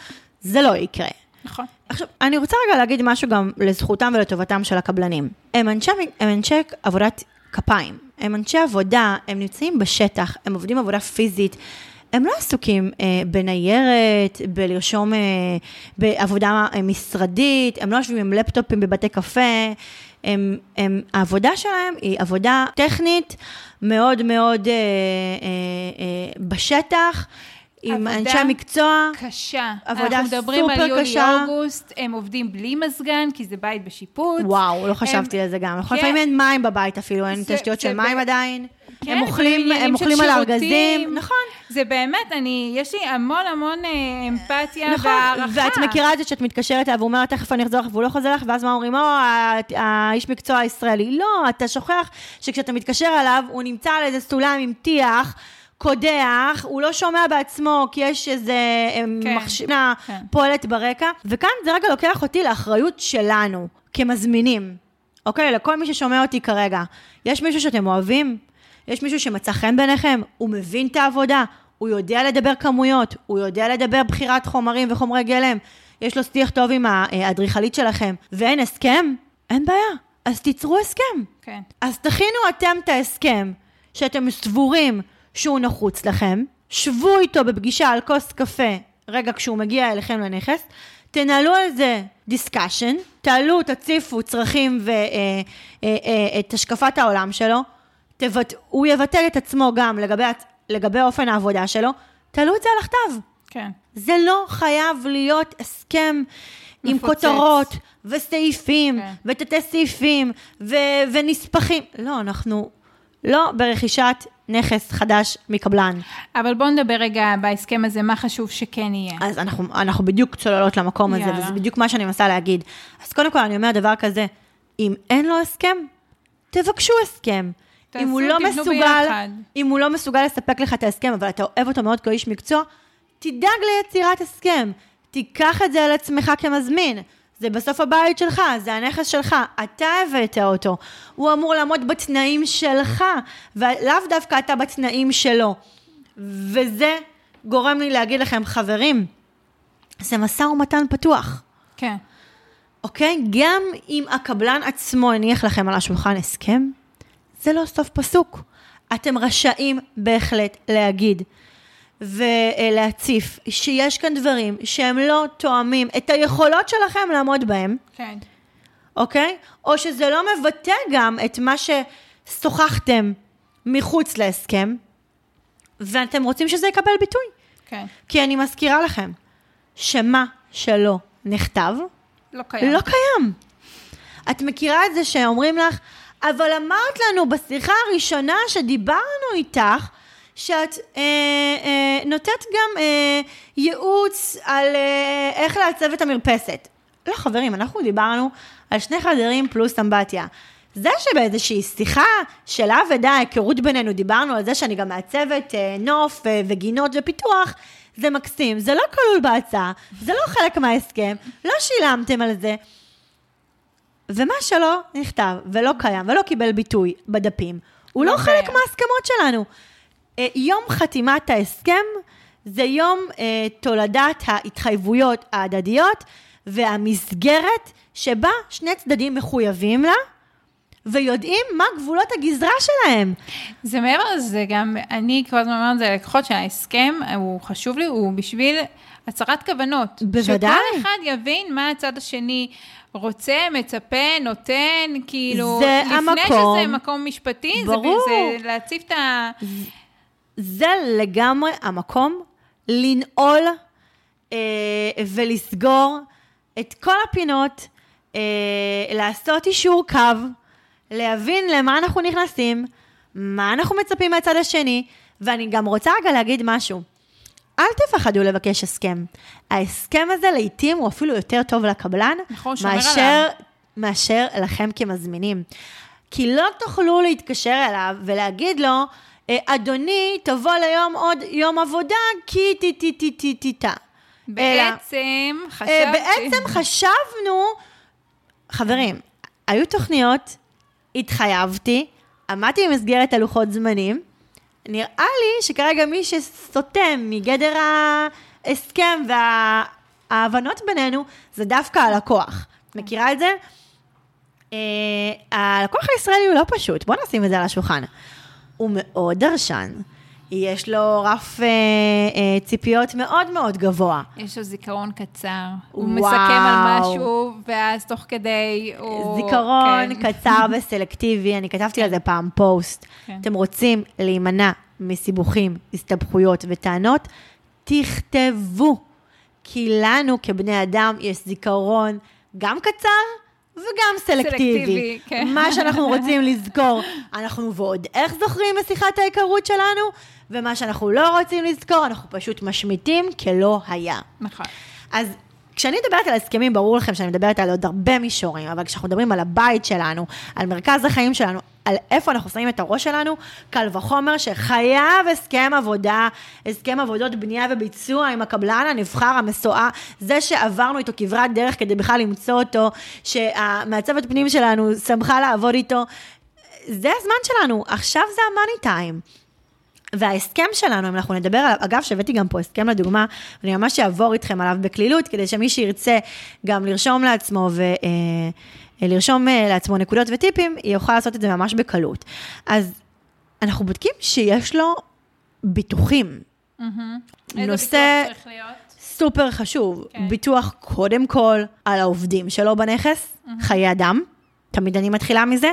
זה לא יקרה. נכון. עכשיו, אני רוצה רגע להגיד משהו גם לזכותם ולטובתם של הקבלנים. הם אנשי, הם אנשי עבודת כפיים, הם אנשי עבודה, הם נמצאים בשטח, הם עובדים עבודה פיזית. הם לא עסוקים אה, בניירת, בלרשום אה, בעבודה אה, משרדית, הם לא יושבים עם לפטופים בבתי קפה, הם, הם, העבודה שלהם היא עבודה טכנית מאוד מאוד אה, אה, אה, בשטח, עם עבודה אנשי מקצוע. קשה. עבודה אנחנו מדברים על סופר קשה. יולי-אוגוסט, הם עובדים בלי מזגן, כי זה בית בשיפוץ. וואו, לא הם- חשבתי על זה גם. נכון, כן. לפעמים אין מים בבית אפילו, אין זה- תשתיות זה של ב- מים עדיין. כן, הם אוכלים, הם אוכלים על. ארגזים. נכון. זה באמת, אני, יש לי המון המון אה, אמפתיה נכון, והערכה. ואת מכירה את זה שאת מתקשרת אליו, והוא אומר לה, תכף אני אחזור לך, והוא לא חוזר לך, ואז מה אומרים, או, ה- האיש מקצוע הישראלי. לא, אתה שוכח שכשאתה מתקשר אליו, הוא נמצא על איזה סולם עם טיח, קודח, הוא לא שומע בעצמו, כי יש איזה כן, כן, מכשינה כן. פועלת ברקע, וכאן זה רגע לוקח אותי לאחריות שלנו, כמזמינים. אוקיי? לכל מי ששומע אותי כרגע. יש מישהו שאתם אוהבים? יש מישהו שמצא חן בעיניכם? הוא מבין את העבודה? הוא יודע לדבר כמויות? הוא יודע לדבר בחירת חומרים וחומרי גלם? יש לו שיח טוב עם האדריכלית שלכם? ואין הסכם? אין בעיה. אז תיצרו הסכם. כן. אז תכינו אתם את ההסכם שאתם סבורים שהוא נחוץ לכם, שבו איתו בפגישה על כוס קפה רגע כשהוא מגיע אליכם לנכס, תנהלו על זה דיסקשן, תעלו, תציפו צרכים ואת השקפת העולם שלו, תבט... הוא יבטל את עצמו גם לגבי, לגבי אופן העבודה שלו, תעלו את זה על הכתב. כן. זה לא חייב להיות הסכם עם מפוצץ. כותרות וסעיפים כן. ותתי סעיפים ו- ונספחים. לא, אנחנו לא ברכישת נכס חדש מקבלן. אבל בואו נדבר רגע בהסכם הזה, מה חשוב שכן יהיה. אז אנחנו, אנחנו בדיוק צוללות למקום הזה, יאללה. וזה בדיוק מה שאני מנסה להגיד. אז קודם כל אני אומרת דבר כזה, אם אין לו הסכם, תבקשו הסכם. תעשו, אם הוא לא מסוגל, ביחד. אם הוא לא מסוגל לספק לך את ההסכם, אבל אתה אוהב אותו מאוד כאיש מקצוע, תדאג ליצירת הסכם. תיקח את זה על עצמך כמזמין. זה בסוף הבית שלך, זה הנכס שלך, אתה הבאת אותו. הוא אמור לעמוד בתנאים שלך, ולאו דווקא אתה בתנאים שלו. וזה גורם לי להגיד לכם, חברים, זה משא ומתן פתוח. כן. אוקיי? גם אם הקבלן עצמו הניח לכם על השולחן הסכם, זה לא סוף פסוק. אתם רשאים בהחלט להגיד ולהציף שיש כאן דברים שהם לא תואמים את היכולות שלכם לעמוד בהם, כן. אוקיי? או שזה לא מבטא גם את מה ששוחחתם מחוץ להסכם, ואתם רוצים שזה יקבל ביטוי. כן. כי אני מזכירה לכם, שמה שלא נכתב, לא קיים. לא קיים. את מכירה את זה שאומרים לך, אבל אמרת לנו בשיחה הראשונה שדיברנו איתך, שאת אה, אה, נותנת גם אה, ייעוץ על אה, איך לעצב את המרפסת. לא, חברים, אנחנו דיברנו על שני חדרים פלוס אמבטיה. זה שבאיזושהי שיחה של אבדה, היכרות בינינו, דיברנו על זה שאני גם מעצבת אה, נוף אה, וגינות ופיתוח, זה מקסים, זה לא כלול בהצעה, זה לא חלק מההסכם, לא שילמתם על זה. ומה שלא נכתב ולא קיים ולא קיבל ביטוי בדפים, הוא לא, לא חלק. מההסכמות שלנו. אה, יום חתימת ההסכם זה יום אה, תולדת ההתחייבויות ההדדיות והמסגרת שבה שני צדדים מחויבים לה ויודעים מה גבולות הגזרה שלהם. זה מעבר לזה, גם אני כל הזמן אומרת את זה ללקוחות שההסכם, הוא חשוב לי, הוא בשביל הצהרת כוונות. בוודאי. שכל אחד יבין מה הצד השני רוצה, מצפה, נותן, כאילו, זה לפני המקום. שזה מקום משפטי, זה- ברור. זה להציף את ה... זה לגמרי המקום לנעול אה, ולסגור את כל הפינות, אה, לעשות אישור קו, להבין למה אנחנו נכנסים, מה אנחנו מצפים מהצד השני, ואני גם רוצה רגע להגיד משהו. אל תפחדו לבקש הסכם. ההסכם הזה לעתים הוא אפילו יותר טוב לקבלן, נכון, מאשר, עליו. מאשר לכם כמזמינים. כי לא תוכלו להתקשר אליו ולהגיד לו, "אה, אדוני, תבוא ליום עוד יום עבודה, כי טי טי טי טי טי טה. בעצם, אה, חשבתי... בעצם חשבנו, חברים, היו תוכניות, התחייבתי, עמדתי במסגרת הלוחות זמנים, נראה לי שכרגע מי שסוטם מגדר ההסכם וההבנות בינינו, זה דווקא הלקוח. מכירה את זה? אה, הלקוח הישראלי הוא לא פשוט, בוא נשים את זה על השולחן. הוא מאוד דרשן, יש לו רף אה, אה, ציפיות מאוד מאוד גבוה. יש לו זיכרון קצר. הוא וואו. מסכם על משהו, ואז תוך כדי הוא... זיכרון כן. קצר וסלקטיבי, אני כתבתי על זה פעם פוסט. כן. אתם רוצים להימנע מסיבוכים, הסתבכויות וטענות, תכתבו. כי לנו כבני אדם יש זיכרון גם קצר וגם סלקטיבי. סלקטיבי, כן. מה שאנחנו רוצים לזכור, אנחנו ועוד איך זוכרים משיחת ההיכרות שלנו, ומה שאנחנו לא רוצים לזכור, אנחנו פשוט משמיטים כלא היה. נכון. אז כשאני מדברת על הסכמים, ברור לכם שאני מדברת על עוד הרבה מישורים, אבל כשאנחנו מדברים על הבית שלנו, על מרכז החיים שלנו, על איפה אנחנו שמים את הראש שלנו, קל וחומר שחייב הסכם עבודה, הסכם עבודות בנייה וביצוע עם הקבלן הנבחר, המסועה, זה שעברנו איתו כברת דרך כדי בכלל למצוא אותו, שהמעצבת פנים שלנו שמחה לעבוד איתו. זה הזמן שלנו, עכשיו זה המאני טיים. וההסכם שלנו, אם אנחנו נדבר עליו, אגב, שהבאתי גם פה הסכם לדוגמה, אני ממש אעבור איתכם עליו בקלילות, כדי שמי שירצה גם לרשום לעצמו ולרשום לעצמו נקודות וטיפים, יוכל לעשות את זה ממש בקלות. אז אנחנו בודקים שיש לו ביטוחים. איזה נושא- ביטוח צריך להיות? סופר חשוב, כן. ביטוח קודם כל על העובדים שלו בנכס, חיי אדם, תמיד אני מתחילה מזה,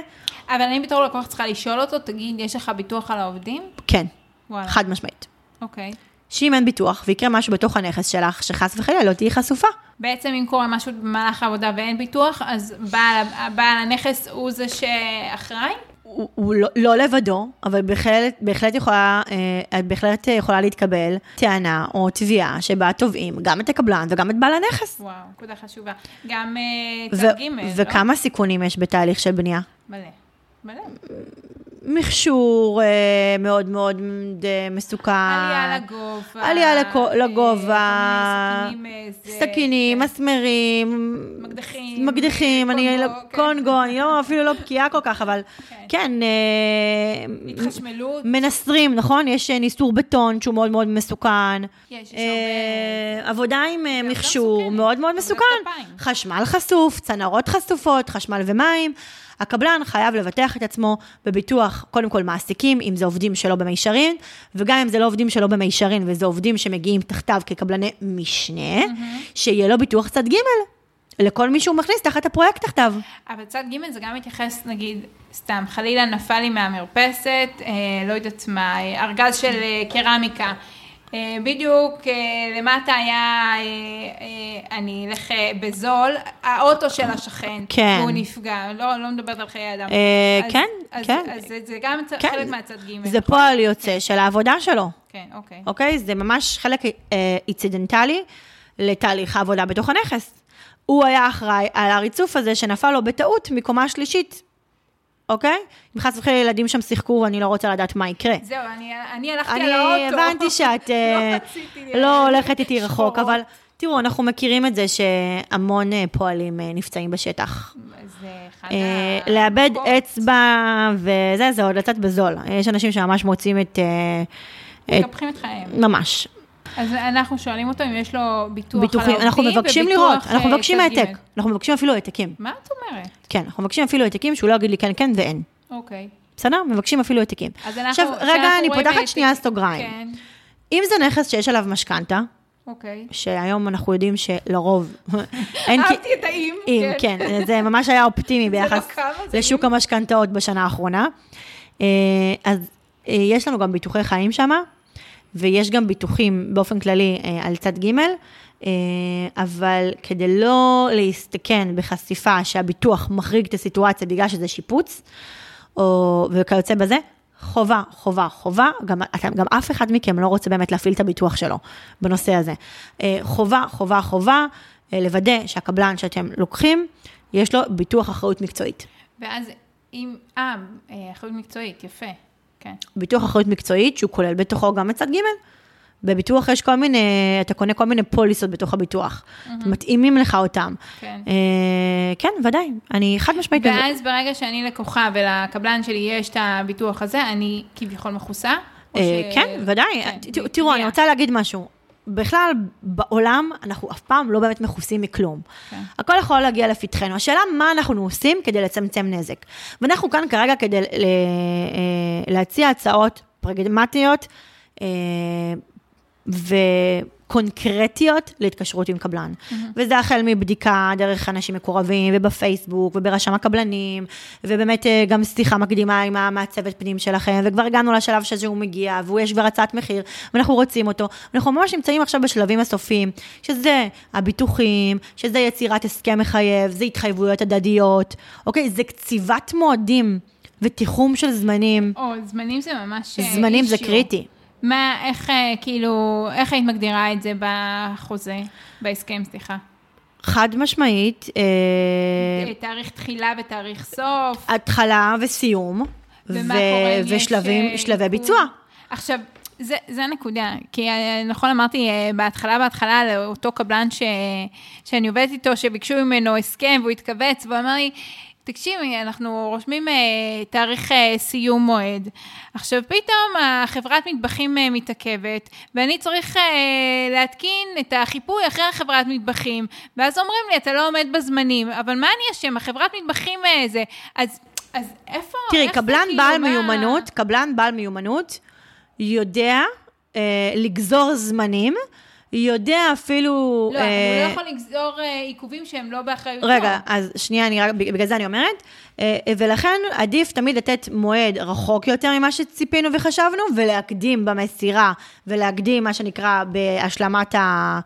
אבל אני בתור לקוח צריכה לשאול אותו, תגיד, יש לך ביטוח על העובדים? כן, וואלה. חד משמעית. אוקיי. שאם אין ביטוח ויקרה משהו בתוך הנכס שלך, שחס וחלילה לא תהיי חשופה. בעצם אם קורה משהו במהלך העבודה ואין ביטוח, אז בעל, בעל הנכס הוא זה שאחראי? הוא, הוא לא, לא לבדו, אבל בהחלט, בהחלט, יכולה, אה, בהחלט יכולה להתקבל טענה או תביעה שבה תובעים גם את הקבלן וגם את בעל הנכס. וואו, נקודה חשובה. גם אה, צד ג', לא? וכמה סיכונים יש בתהליך של בנייה? מלא. מלא. מכשור אה, מאוד מאוד אה, מסוכן. עלייה לגובה. עלייה אה, לגובה. סכינים, אה, סכינים, כן. מסמרים, מקדחים. מקדחים, אני קונגו, לא- כן. קונגו, אני לא, אפילו לא בקיאה כל כך, אבל כן. כן, אה, התחשמלות. מנסרים, נכון? יש אה, ניסור בטון שהוא מאוד מאוד מסוכן. יש, יש אה, הרבה... עבודה עם עבודה מכשור. מאוד מאוד מסוכן. חשמל חשוף, צנרות חשופות, חשמל ומים. הקבלן חייב לבטח את עצמו בביטוח, קודם כל מעסיקים, אם זה עובדים שלו במישרין, וגם אם זה לא עובדים שלו במישרין, וזה עובדים שמגיעים תחתיו כקבלני משנה, שיהיה לו ביטוח צד ג' לכל מי שהוא מכניס תחת הפרויקט תחתיו. אבל צד ג' זה גם מתייחס, נגיד, סתם, חלילה נפל לי מהמרפסת, אה, לא יודעת מה, אה, ארגז של אה, קרמיקה. אה, בדיוק אה, למטה היה, אה, אני אלך בזול, האוטו של השכן, כן. והוא נפגע, לא, לא מדברת על חיי אדם. אז- כן, אז, כן. אז זה, זה גם כן. חלק מהצד ג'. זה פועל יוצא של העבודה שלו. כן, אוקיי. אוקיי? זה ממש חלק אה, איצידנטלי לתהליך העבודה בתוך הנכס. הוא היה אחראי על הריצוף הזה שנפל לו בטעות מקומה שלישית, אוקיי? אם חס וחלילה ילדים שם שיחקו, אני לא רוצה לדעת מה יקרה. זהו, אני, אני הלכתי אני על האוטו. הבנתי שאת אה, לא לא הולכת איתי רחוק. אבל תראו, אנחנו מכירים את זה שהמון אה, פועלים אה, נפצעים בשטח. זה אחד ה- לאבד. אצבע וזה, זה עוד לצאת בזול. יש אנשים שממש מוצאים את מקפחים את חייהם. ממש. אז אנחנו שואלים אותו אם יש לו ביטוח ביטוחים, על העובדים אנחנו מבקשים וביטוח, לראות, אנחנו אה, מבקשים צד העתק, ג'. אנחנו מבקשים אפילו העתקים. מה את אומרת? כן, אנחנו מבקשים אפילו העתקים שהוא לא יגיד לי כן, כן ואין. אוקיי. בסדר? מבקשים אפילו העתקים. אז אנחנו... עכשיו, רגע, אני פותחת שנייה סוגריים. כן, אם זה נכס שיש עליו משכנתה, אוקיי. שהיום אנחנו יודעים שלרוב. אהבתי את האם. אם, כן, זה ממש היה אופטימי לא ביחס זה לשוק המשכנתאות בשנה האחרונה. אה, אז אה, יש לנו גם ביטוחי חיים שם, ויש גם ביטוחים באופן כללי אה, על צד ג', אה, אבל כדי לא להסתכן בחשיפה שהביטוח מחריג את הסיטואציה בגלל שזה שיפוץ, או, וכיוצא בזה, חובה, חובה, חובה, גם, גם אף אחד מכם לא רוצה באמת להפעיל את הביטוח שלו בנושא הזה. אה, חובה, חובה, חובה, לוודא שהקבלן שאתם לוקחים, יש לו ביטוח אחריות מקצועית. ואז אם, אה, אחריות מקצועית, יפה, כן. ביטוח אחריות מקצועית, שהוא כולל בתוכו גם את צד ג'. בביטוח יש כל מיני, אתה קונה כל מיני פוליסות בתוך הביטוח. מתאימים לך אותם. כן. אה, כן, ודאי, אני חד משמעית... ואז ברגע שאני לקוחה ולקבלן שלי יש את הביטוח הזה, אני כביכול מכוסה? אה, ש- כן, ודאי. כן, ת- תראו, אני. רוצה להגיד משהו. בכלל, בעולם, אנחנו אף פעם לא באמת מכוסים מכלום. כן. הכל יכול להגיע לפתחנו. השאלה, מה אנחנו עושים כדי לצמצם נזק. ואנחנו כאן כרגע כדי ל- אה, להציע הצעות פרגמטיות אה, וקונקרטיות להתקשרות עם קבלן. וזה החל מבדיקה דרך אנשים מקורבים, ובפייסבוק, וברשם הקבלנים, ובאמת אה, גם שיחה מקדימה עם המעצבת פנים שלכם, וכבר הגענו לשלב שזה הוא מגיע, והוא יש כבר הצעת מחיר, ואנחנו רוצים אותו. אנחנו ממש נמצאים עכשיו בשלבים הסופיים, שזה הביטוחים, שזה יצירת הסכם מחייב, זה התחייבויות הדדיות, אוקיי? זה קציבת מועדים ותיחום של זמנים. או, זמנים זה ממש... אה, זמנים זה issue. קריטי. מה, איך, אה, כאילו, איך היית מגדירה את זה בחוזה, בהסכם, סליחה? חד משמעית, אה, אה, תאריך תחילה ותאריך סוף. התחלה וסיום, ומה ו- קורה אם יש, ושלבים, שלבי עיכוב? ביצוע. עכשיו, זה, זה הנקודה, כי נכון אמרתי בהתחלה, בהתחלה, לאותו קבלן ש, שאני עובדת איתו, שביקשו ממנו הסכם והוא התכווץ, והוא אמר לי, תקשיבי, אנחנו רושמים אה, תאריך אה, סיום מועד. עכשיו, פתאום החברת מטבחים אה, מתעכבת, ואני צריך להתקין את החיפוי אחרי החברת מטבחים, ואז אומרים לי, אתה לא עומד בזמנים, אבל מה אני אשם? החברת מטבחים זה... אז, אז איפה... תראי, איך זה קבלן כאילו בעל בא- מיומנות, קבלן בעל מיומנות, יודע אה, לגזור זמנים, יודע אפילו... לא, אה, הוא לא יכול לגזור אה, עיכובים שהם לא באחריותו. רגע, אז שנייה, אני רק, בגלל זה אני אומרת, אה, ולכן עדיף תמיד לתת מועד רחוק יותר ממה שציפינו וחשבנו, ולהקדים במסירה, ולהקדים מה שנקרא בהשלמת ה-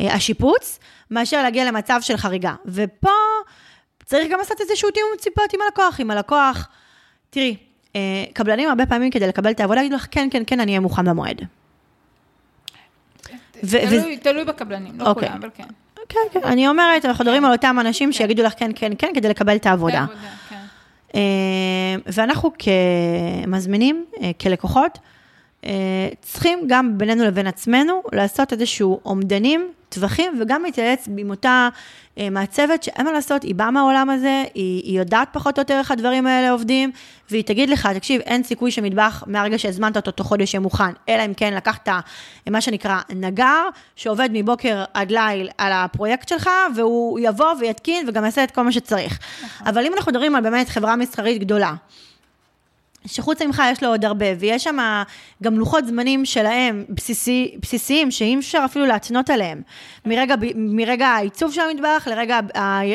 אה, השיפוץ, מאשר להגיע למצב של חריגה. ופה צריך גם לעשות איזשהו תיאום ציפיות עם הלקוח. עם הלקוח, תראי, אה, קבלנים הרבה פעמים כדי לקבל את העבודה, יגידו לך, כן, כן, כן, אני אהיה מוכן במועד. תלוי, תלוי בקבלנים, לא אוקיי. כולם, אבל כן. כן, כן, אני אומרת, אנחנו מדברים על אותם אנשים שיגידו לך כן, כן, כן, כדי לקבל את העבודה. כן. אה, ואנחנו כמזמינים, אה, כלקוחות, צריכים גם בינינו לבין עצמנו לעשות איזשהו אומדנים, טווחים, וגם להתייעץ עם אותה אה, מעצבת שאין מה לעשות, היא באה מהעולם הזה, היא, היא יודעת פחות או יותר איך הדברים האלה עובדים, והיא תגיד לך, תקשיב, אין סיכוי שמטבח מהרגע שהזמנת אותו תוך חודש יהיה מוכן, אלא אם כן לקחת אה, מה שנקרא נגר, שעובד מבוקר עד ליל על הפרויקט שלך, והוא יבוא ויתקין וגם יעשה את כל מה שצריך. אבל אם אנחנו מדברים על באמת חברה מסחרית גדולה, שחוץ ממך יש לו עוד הרבה, ויש שם גם לוחות זמנים שלהם, בסיסי, בסיסיים, שאי אפשר אפילו להתנות עליהם. מרגע, מרגע העיצוב של המטבח, לרגע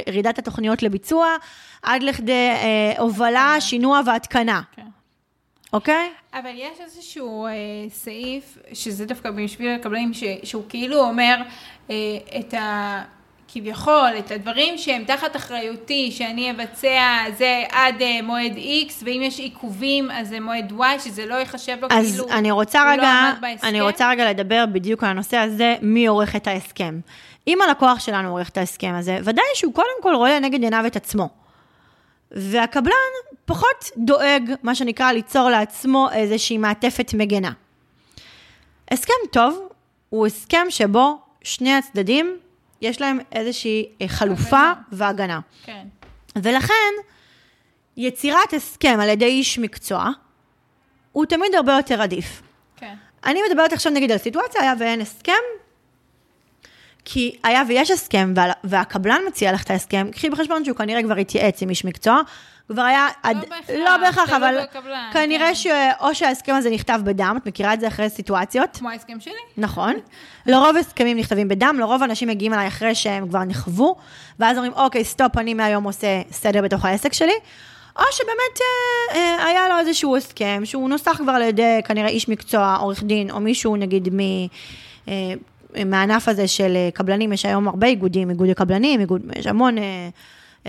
ירידת התוכניות לביצוע, עד לכדי אה, הובלה, שינוע והתקנה, כן. אוקיי? אבל יש איזשהו אה, סעיף, שזה דווקא בשביל הקבלנים, ש, שהוא כאילו אומר אה, את ה... כביכול, את הדברים שהם תחת אחריותי, שאני אבצע זה עד אה, מועד X, ואם יש עיכובים, אז זה מועד Y, שזה לא ייחשב לו אז כאילו אני רוצה הוא רגע, לא עמד בהסכם. אני רוצה רגע לדבר בדיוק על הנושא הזה, מי עורך את ההסכם. אם הלקוח שלנו עורך את ההסכם הזה, ודאי שהוא קודם כל רואה לנגד עיניו את עצמו. והקבלן פחות דואג, מה שנקרא, ליצור לעצמו איזושהי מעטפת מגנה. הסכם טוב הוא הסכם שבו שני הצדדים, יש להם איזושהי אה, חלופה הגנה. והגנה. כן. ולכן, יצירת הסכם על ידי איש מקצוע, הוא תמיד הרבה יותר עדיף. כן. אני מדברת עכשיו נגיד על סיטואציה, היה ואין הסכם, כי היה ויש הסכם, וה, והקבלן מציע לך את ההסכם, קחי בחשבון שהוא כנראה כבר התייעץ עם איש מקצוע, כבר היה... עד, בהכרח, לא בהכרח, תלוי אבל בקבלן, כנראה כן. שאו שההסכם הזה נכתב בדם, את מכירה את זה אחרי סיטואציות? כמו ההסכם שלי? נכון. לרוב הסכמים נכתבים בדם, לרוב אנשים מגיעים אליי אחרי שהם כבר נכוו, ואז אומרים, אוקיי, סטופ, אני מהיום עושה סדר בתוך העסק שלי. או שבאמת אה, אה, היה לו איזשהו הסכם, שהוא נוסח כבר על ידי כנראה איש מקצוע, עורך דין, או מישהו נגיד מ... אה, מהענף הזה של אה, קבלנים, יש היום הרבה איגודים, איגוד הקבלנים, איגוד, יש המון אה,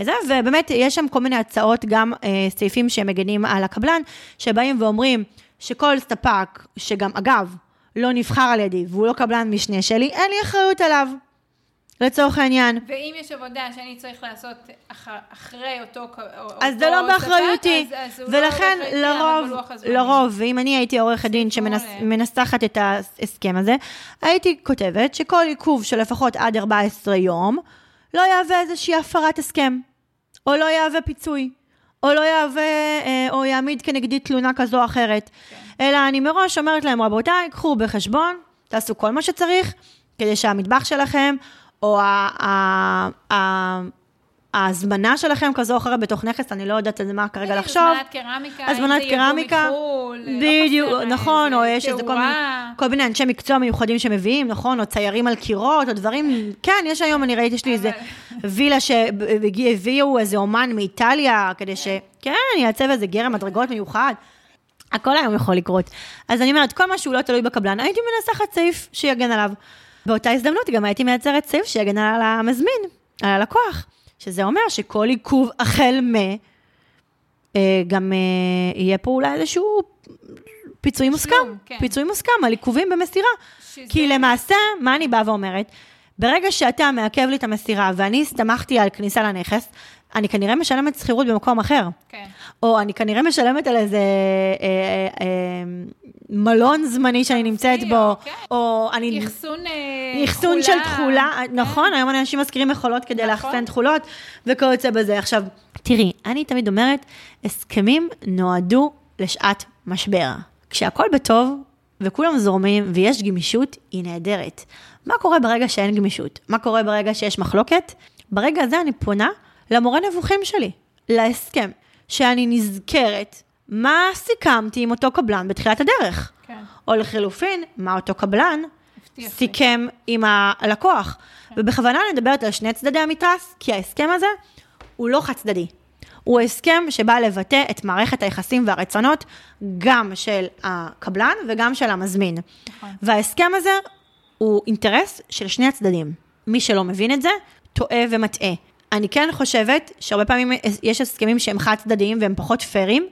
זה, ובאמת, יש שם כל מיני הצעות, גם אה, סעיפים שמגנים על הקבלן, שבאים ואומרים שכל ספק, שגם, אגב, לא נבחר על ידי, והוא לא קבלן משנה שלי, אין לי אחריות עליו. לצורך העניין. ואם יש עבודה שאני צריך לעשות אח, אחרי אותו אז זה לא באחריותי. אז ולכן לא לרוב, לרוב, ואם אני הייתי עורכת דין שמנסחת את ההסכם הזה, הייתי כותבת שכל עיכוב של לפחות עד 14 יום, לא יהווה איזושהי הפרת הסכם, או לא יהווה פיצוי, או לא יהווה, אה, או יעמיד כנגדי תלונה כזו או אחרת. כן. אלא אני מראש אומרת להם, רבותיי, קחו בחשבון, תעשו כל מה שצריך, כדי שהמטבח שלכם, או ההזמנה שלכם כזו או אחרת בתוך נכס, אני לא יודעת על מה כרגע לחשוב. הזמנת קרמיקה, הזמנת קרמיקה, בדיוק, לא נכון, או יש איזה כל מיני, כל מיני אנשי מקצוע מיוחדים שמביאים, נכון, או ציירים על קירות, או דברים, כן, יש היום, אני ראיתי, יש לי איזה וילה שהביאו איזה אומן מאיטליה, כדי ש... כן, יעצב איזה גרם מדרגות מיוחד. הכל היום יכול לקרות. אז אני אומרת, כל מה שהוא לא תלוי בקבלן, הייתי מנסחת סעיף שיגן עליו. באותה הזדמנות גם הייתי מייצרת סעיף שיגן על המזמין, על הלקוח, שזה אומר שכל עיכוב החל מ... אה, גם אה, יהיה פה אולי איזשהו פיצוי מוסכם, כן. פיצוי מוסכם על עיכובים במסירה. שזה... כי למעשה, מה אני באה ואומרת? ברגע שאתה מעכב לי את המסירה ואני הסתמכתי על כניסה לנכס, אני כנראה משלמת שכירות במקום אחר. כן. או אני כנראה משלמת על איזה אה, אה, אה, מלון זמני שאני נמצאת בו, כן. או אני... אחסון תכולה. אחסון של תכולה, כן. נכון, היום אנשים מזכירים מכולות כדי נכון. לאחסן תכולות, וכיוצא בזה. עכשיו, תראי, אני תמיד אומרת, הסכמים נועדו לשעת משבר. כשהכול בטוב, וכולם זורמים, ויש גמישות, היא נהדרת. מה קורה ברגע שאין גמישות? מה קורה ברגע שיש מחלוקת? ברגע הזה אני פונה למורה נבוכים שלי, להסכם, שאני נזכרת מה סיכמתי עם אותו קבלן בתחילת הדרך. כן. או לחילופין, מה אותו קבלן סיכם עם הלקוח. כן. ובכוונה אני מדברת על שני צדדי המתרס, כי ההסכם הזה הוא לא חד צדדי. הוא הסכם שבא לבטא את מערכת היחסים והרצונות גם של הקבלן וגם של המזמין. נכון. וההסכם הזה הוא אינטרס של שני הצדדים. מי שלא מבין את זה, טועה ומטעה. אני כן חושבת שהרבה פעמים יש הסכמים שהם חד צדדיים והם פחות פיירים,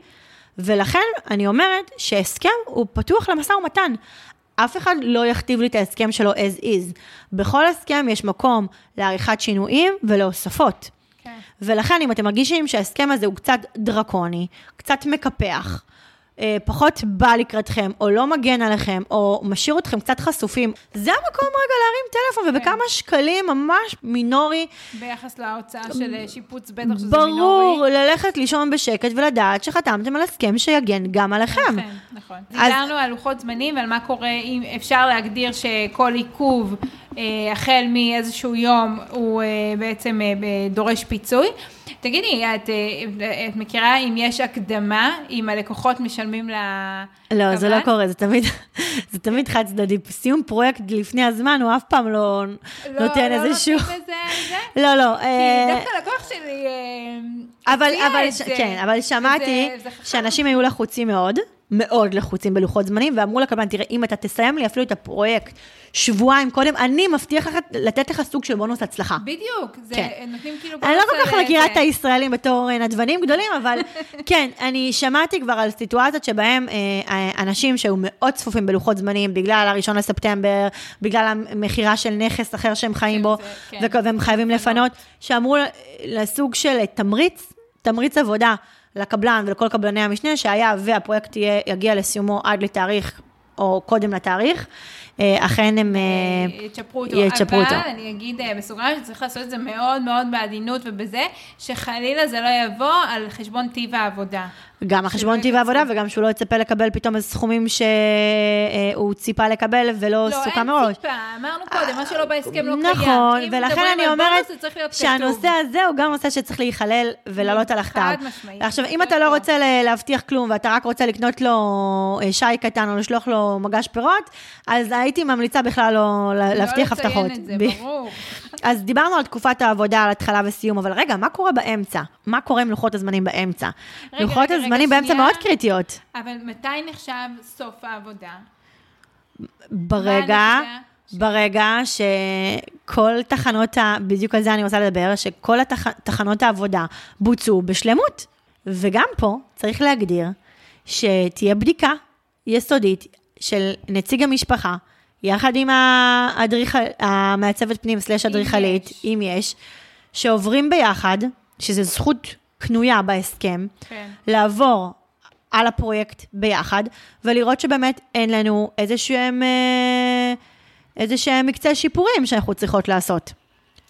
ולכן אני אומרת שהסכם הוא פתוח למשא ומתן. אף אחד לא יכתיב לי את ההסכם שלו as is. בכל הסכם יש מקום לעריכת שינויים ולהוספות. כן. ולכן אם אתם מרגישים שההסכם הזה הוא קצת דרקוני, קצת מקפח, פחות בא לקראתכם, או לא מגן עליכם, או משאיר אתכם קצת חשופים, זה המקום רגע להרים טלפון, כן. ובכמה שקלים ממש מינורי. ביחס להוצאה של אה, שיפוץ, בטח שזה ברור, מינורי. ברור, ללכת לישון בשקט ולדעת שחתמתם על הסכם שיגן גם עליכם. נכון, נכון. אז... דיברנו על לוחות זמנים ועל מה קורה אם אפשר להגדיר שכל עיכוב אה, החל מאיזשהו יום הוא אה, בעצם אה, דורש פיצוי. תגידי, את, את מכירה אם יש הקדמה, אם הלקוחות משלמים לקבלן? לא, זה לא קורה, זה תמיד, זה תמיד חד צדדי. סיום פרויקט לפני הזמן, הוא אף פעם לא, לא נותן לא איזשהו... לא לזה על זה? לא, לא. כי דווקא לקוח שלי אבל, אבל, כן, אבל שמעתי זה, זה שאנשים היו לחוצים מאוד. מאוד לחוצים בלוחות זמנים, ואמרו לקבלן, תראה, אם אתה תסיים לי אפילו את הפרויקט שבועיים קודם, אני מבטיח לך לתת לך סוג של בונוס הצלחה. בדיוק, זה כן. נותנים כאילו בונוס... אני לא כל כך מכירה את הישראלים בתור אה, נדבנים גדולים, אבל כן, אני שמעתי כבר על סיטואציות שבהם אה, אה, אנשים שהיו מאוד צפופים בלוחות זמנים, בגלל הראשון לספטמבר, בגלל המכירה של נכס אחר שהם חיים בו, זה, כן. והם חייבים לפנות, שאמרו לסוג של תמריץ, תמריץ עבודה. לקבלן ולכל קבלני המשנה, שהיה והפרויקט יהיה, יגיע לסיומו עד לתאריך או קודם לתאריך, אה, אכן הם אה, יצ'פרו אותו. יצ'פרו אותו. אבל אני אגיד אה, בסוגריים שצריך לעשות את זה מאוד מאוד בעדינות ובזה, שחלילה זה לא יבוא על חשבון טיב העבודה. גם החשבון טיב העבודה, וגם שהוא לא יצפה לקבל פתאום איזה סכומים שהוא ציפה לקבל ולא לא, סוכם מראש. לא, אין ציפה, אמרנו קודם, מה שלא בהסכם לא קיים. נכון, ולכן אני אומרת שהנושא הזה הוא גם נושא שצריך להיכלל ולעלות על הכתב. חד משמעית. עכשיו, אם אתה לא רוצה להבטיח כלום, ואתה רק רוצה לקנות לו שי קטן או לשלוח לו מגש פירות, אז הייתי ממליצה בכלל לא, לא להבטיח הבטחות. לא לציין את זה, ברור. אז דיברנו על תקופת העבודה, על התחלה וסיום, אבל רגע, מה קורה באמצע? מה קורה עם לוחות הזמנים באמצע? רגע, לוחות רגע, הזמנים רגע, באמצע שנייה, מאוד קריטיות. אבל מתי נחשב סוף העבודה? ברגע, ברגע כל תחנות, ה... בדיוק על זה אני רוצה לדבר, שכל התח... תחנות העבודה בוצעו בשלמות. וגם פה צריך להגדיר שתהיה בדיקה יסודית של נציג המשפחה, יחד עם האדריכל, המעצבת פנים סלש אדריכלית, אם יש, שעוברים ביחד, שזו זכות קנויה בהסכם, כן. לעבור על הפרויקט ביחד, ולראות שבאמת אין לנו איזה שהם, אה, איזה שהם מקצה שיפורים שאנחנו צריכות לעשות,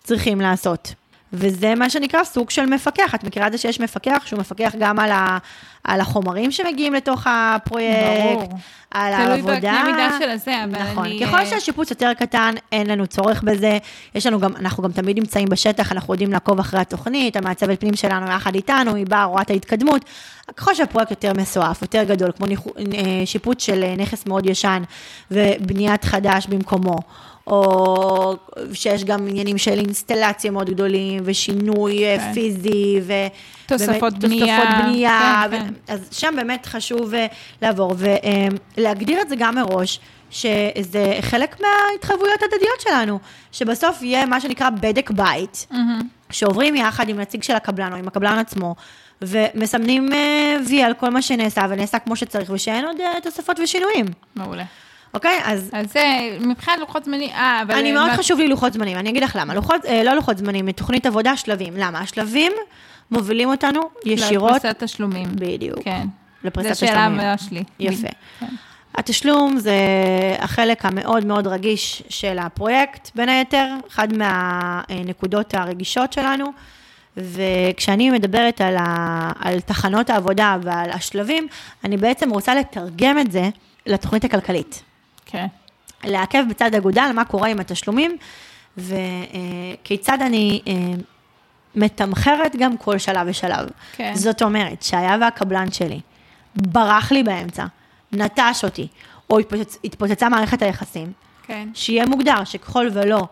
צריכים לעשות. וזה מה שנקרא סוג של מפקח. את מכירה את זה שיש מפקח שהוא מפקח גם על, ה, על החומרים שמגיעים לתוך הפרויקט, ברור. על תלוי העבודה. בקנה מידה של הזה, אבל נכון. אני... ככל אה, שהשיפוץ יותר קטן, אין לנו צורך בזה. יש לנו גם, אנחנו גם תמיד נמצאים בשטח, אנחנו יודעים לעקוב אחרי התוכנית, המעצבת פנים שלנו יחד איתנו, היא באה, רואה את ההתקדמות. ככל שהפרויקט יותר מסועף, יותר גדול, כמו אה, שיפוץ של אה, נכס מאוד ישן ובניית חדש במקומו, או שיש גם עניינים של אינסטלציה מאוד גדולים, ושינוי אה, כן. פיזי, ו... תוספות בנייה. תוספות בנייה, כן, כן. ו- אז שם באמת חשוב אה, לעבור, ולהגדיר את זה גם מראש, שזה חלק מההתחייבויות הדדיות שלנו, שבסוף יהיה מה שנקרא בדק בית, שעוברים יחד עם נציג של הקבלן או עם הקבלן עצמו, ומסמנים אה, וי על כל מה שנעשה, ונעשה כמו שצריך, ושאין עוד תוספות ושינויים, מעולה. אוקיי? אז אז זה, מבחינת לוחות זמנים, אה, אבל... אני מאוד מה- חשוב לי לוחות זמנים, אני אגיד לך למה. לוחות, אה, לא לוחות זמנים, תוכנית עבודה, שלבים. למה? השלבים מובילים אותנו ישירות, לפריסת תשלומים. בדיוק, כן. לפריסת זו שאלה תשלומים. הבאה שלי. יפה. כן. התשלום זה החלק המאוד מאוד רגיש של הפרויקט, בין היתר, אחד מהנקודות הרגישות שלנו. וכשאני מדברת על, ה, על תחנות העבודה ועל השלבים, אני בעצם רוצה לתרגם את זה לתוכנית הכלכלית. כן. לעכב בצד אגודל מה קורה עם התשלומים, וכיצד אני אה, מתמחרת גם כל שלב ושלב. כן. זאת אומרת, שהיה והקבלן שלי ברח לי באמצע, נטש אותי, או התפוצצ, התפוצצה מערכת היחסים, כן. שיהיה מוגדר שככל ולא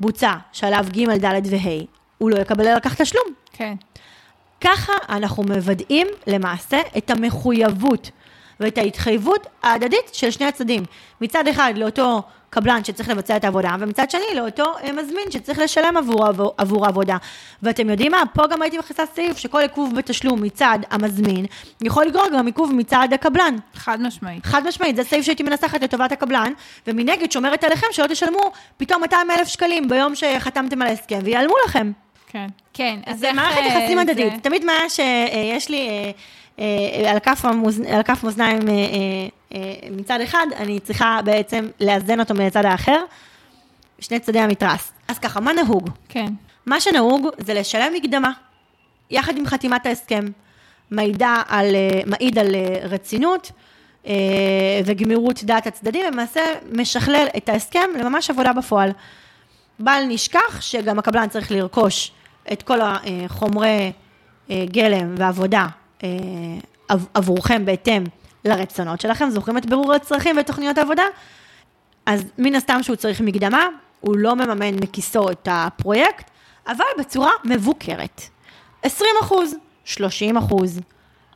בוצע שלב ג', ד' וה', הוא לא יקבל על כך תשלום. כן. ככה אנחנו מוודאים למעשה את המחויבות ואת ההתחייבות ההדדית של שני הצדדים. מצד אחד לאותו קבלן שצריך לבצע את העבודה, ומצד שני לאותו אה, מזמין שצריך לשלם עבור, עבור, עבור העבודה. ואתם יודעים מה? פה גם הייתי מכניסה סעיף שכל עיכוב בתשלום מצד המזמין יכול לגרור גם עיכוב מצד הקבלן. חד משמעית. חד משמעית, זה סעיף שהייתי מנסחת לטובת הקבלן, ומנגד שומרת עליכם שלא תשלמו פתאום 200 אלף שקלים ביום שחתמתם על ההסכם, ויעלמו לכם. כן. כן. אז זה איך, מערכת אה, יחסים הדדית. תמיד מה שיש לי אה, על כף המאזנ- על כף מאזניים אה, אה, אה, מצד אחד, אני צריכה בעצם לאזן אותו מהצד האחר, שני צדדי המתרס. אז ככה, מה נהוג? כן. מה שנהוג זה לשלם מקדמה, יחד עם חתימת ההסכם. מעידה על, אה, מעיד על אה, רצינות אה, וגמירות דעת הצדדים, למעשה משכלל את ההסכם לממש עבודה בפועל. בל נשכח שגם הקבלן צריך לרכוש את כל החומרי אה, גלם ועבודה אה, עב- עבורכם בהתאם לרצונות שלכם. זוכרים את בירור הצרכים ותוכניות העבודה? אז מן הסתם שהוא צריך מקדמה, הוא לא מממן מכיסו את הפרויקט, אבל בצורה מבוקרת. 20 אחוז, 30 אחוז.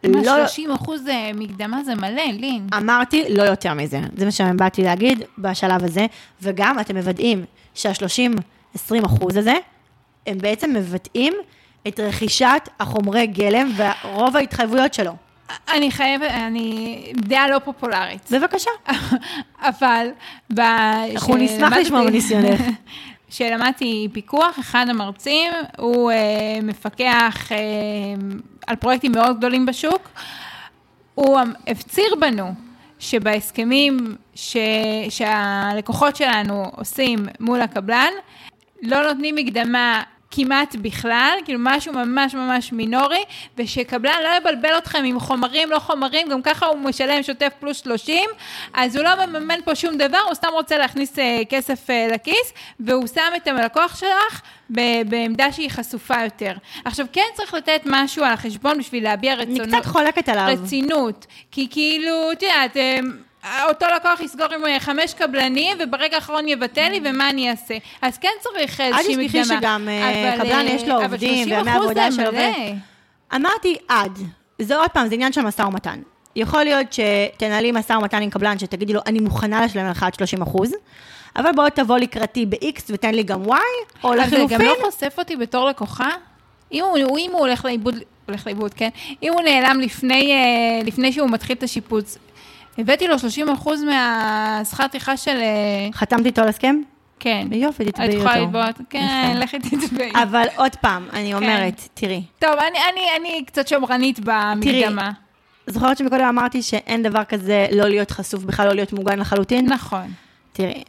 לא, 30 אחוז אה, מקדמה זה מלא, לין. אמרתי, לא יותר מזה. זה מה שבאתי להגיד בשלב הזה, וגם אתם מוודאים שה-30-20 אחוז הזה, הם בעצם מבטאים את רכישת החומרי גלם ורוב ההתחייבויות שלו. אני חייבת, אני, דעה לא פופולרית. בבקשה. אבל, ב... אנחנו נשמח לשמוע מניסיונך. כשלמדתי פיקוח, אחד המרצים הוא אה, מפקח אה, על פרויקטים מאוד גדולים בשוק. הוא הפציר בנו שבהסכמים ש... שהלקוחות שלנו עושים מול הקבלן, לא נותנים מקדמה כמעט בכלל, כאילו משהו ממש ממש מינורי, ושקבלן לא יבלבל אתכם עם חומרים, לא חומרים, גם ככה הוא משלם שוטף פלוס 30, אז הוא לא מממן פה שום דבר, הוא סתם רוצה להכניס אה, כסף אה, לכיס, והוא שם את הלקוח שלך בעמדה שהיא חשופה יותר. עכשיו, כן צריך לתת משהו על החשבון בשביל להביע אני רצונות. קצת חולקת עליו. רצינות, כי כאילו, את יודעת, אמ, אותו לקוח יסגור עם אה, חמש קבלנים, וברגע האחרון יבטל לי, ומה אני אעשה? אז כן צריך אל איזושהי מקדמה. תשכחי שגם אה, אבל, קבלן אה, יש לו עובדים 30% וימי עבודה של מלא. עובד. אמרתי עד. זה עוד פעם, זה עניין של משא ומתן. יכול להיות שתנהלי משא ומתן עם קבלן, שתגידי לו, אני מוכנה לשלם לך עד 30 אחוז, אבל בוא תבוא לקראתי ב-X ותן לי גם Y, או אבל זה לחילופין, גם לא חושף אותי בתור לקוחה? אם הוא, אם הוא הולך לאיבוד, הולך לאיבוד, כן? אם הוא נעלם לפני, אה, לפני שהוא מתחיל את השיפוץ, הבאתי לו 30% מהשכר טרחה של... אה, חתמתי איתו על הסכם? כן. יופי, את תתבעי יכולה אותו. לתבוע, כן. לכי תתבעי. אבל עוד פעם, אני אומרת, תראי, טוב, אני, אני, אני קצת שמרנית במקדמה. זוכרת שמקודם אמרתי שאין דבר כזה לא להיות חשוף, בכלל לא להיות מוגן לחלוטין? נכון. תראי,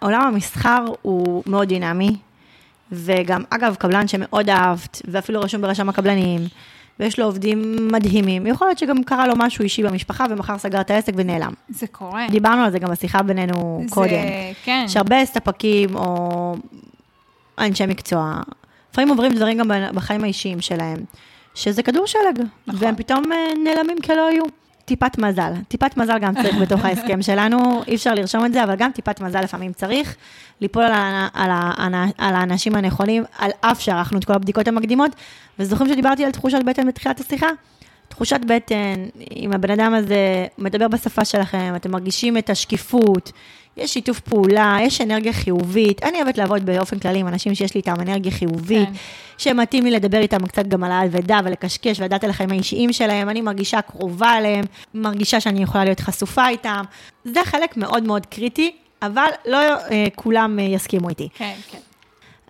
עולם המסחר הוא מאוד דינמי, וגם, אגב, קבלן שמאוד אהבת, ואפילו רשום ברשם הקבלנים, ויש לו עובדים מדהימים, יכול להיות שגם קרה לו משהו אישי במשפחה, ומחר סגר את העסק ונעלם. זה קורה. דיברנו על זה גם בשיחה בינינו זה- קודם. כן. יש הרבה ספקים או אנשי מקצוע, לפעמים עוברים דברים גם בחיים האישיים שלהם, שזה כדור שלג, נכון. והם פתאום אה, נעלמים כלא היו. טיפת מזל, טיפת מזל גם צריך בתוך ההסכם שלנו, אי אפשר לרשום את זה, אבל גם טיפת מזל לפעמים צריך. ליפול על, ה- על, ה- על האנשים הנכונים, על אף שערכנו את כל הבדיקות המקדימות, וזוכרים שדיברתי על תחושת בטן בתחילת השיחה? תחושת בטן, אם הבן אדם הזה מדבר בשפה שלכם, אתם מרגישים את השקיפות, יש שיתוף פעולה, יש אנרגיה חיובית. אני אוהבת לעבוד באופן כללי עם אנשים שיש לי איתם אנרגיה חיובית, כן. שמתאים לי לדבר איתם קצת גם על האבדה ולקשקש ולדעת על החיים האישיים שלהם, אני מרגישה קרובה אליהם, מרגישה שאני יכולה להיות חשופה איתם. זה חלק מאוד מאוד קריטי, אבל לא אה, כולם אה, יסכימו איתי. כן, כן.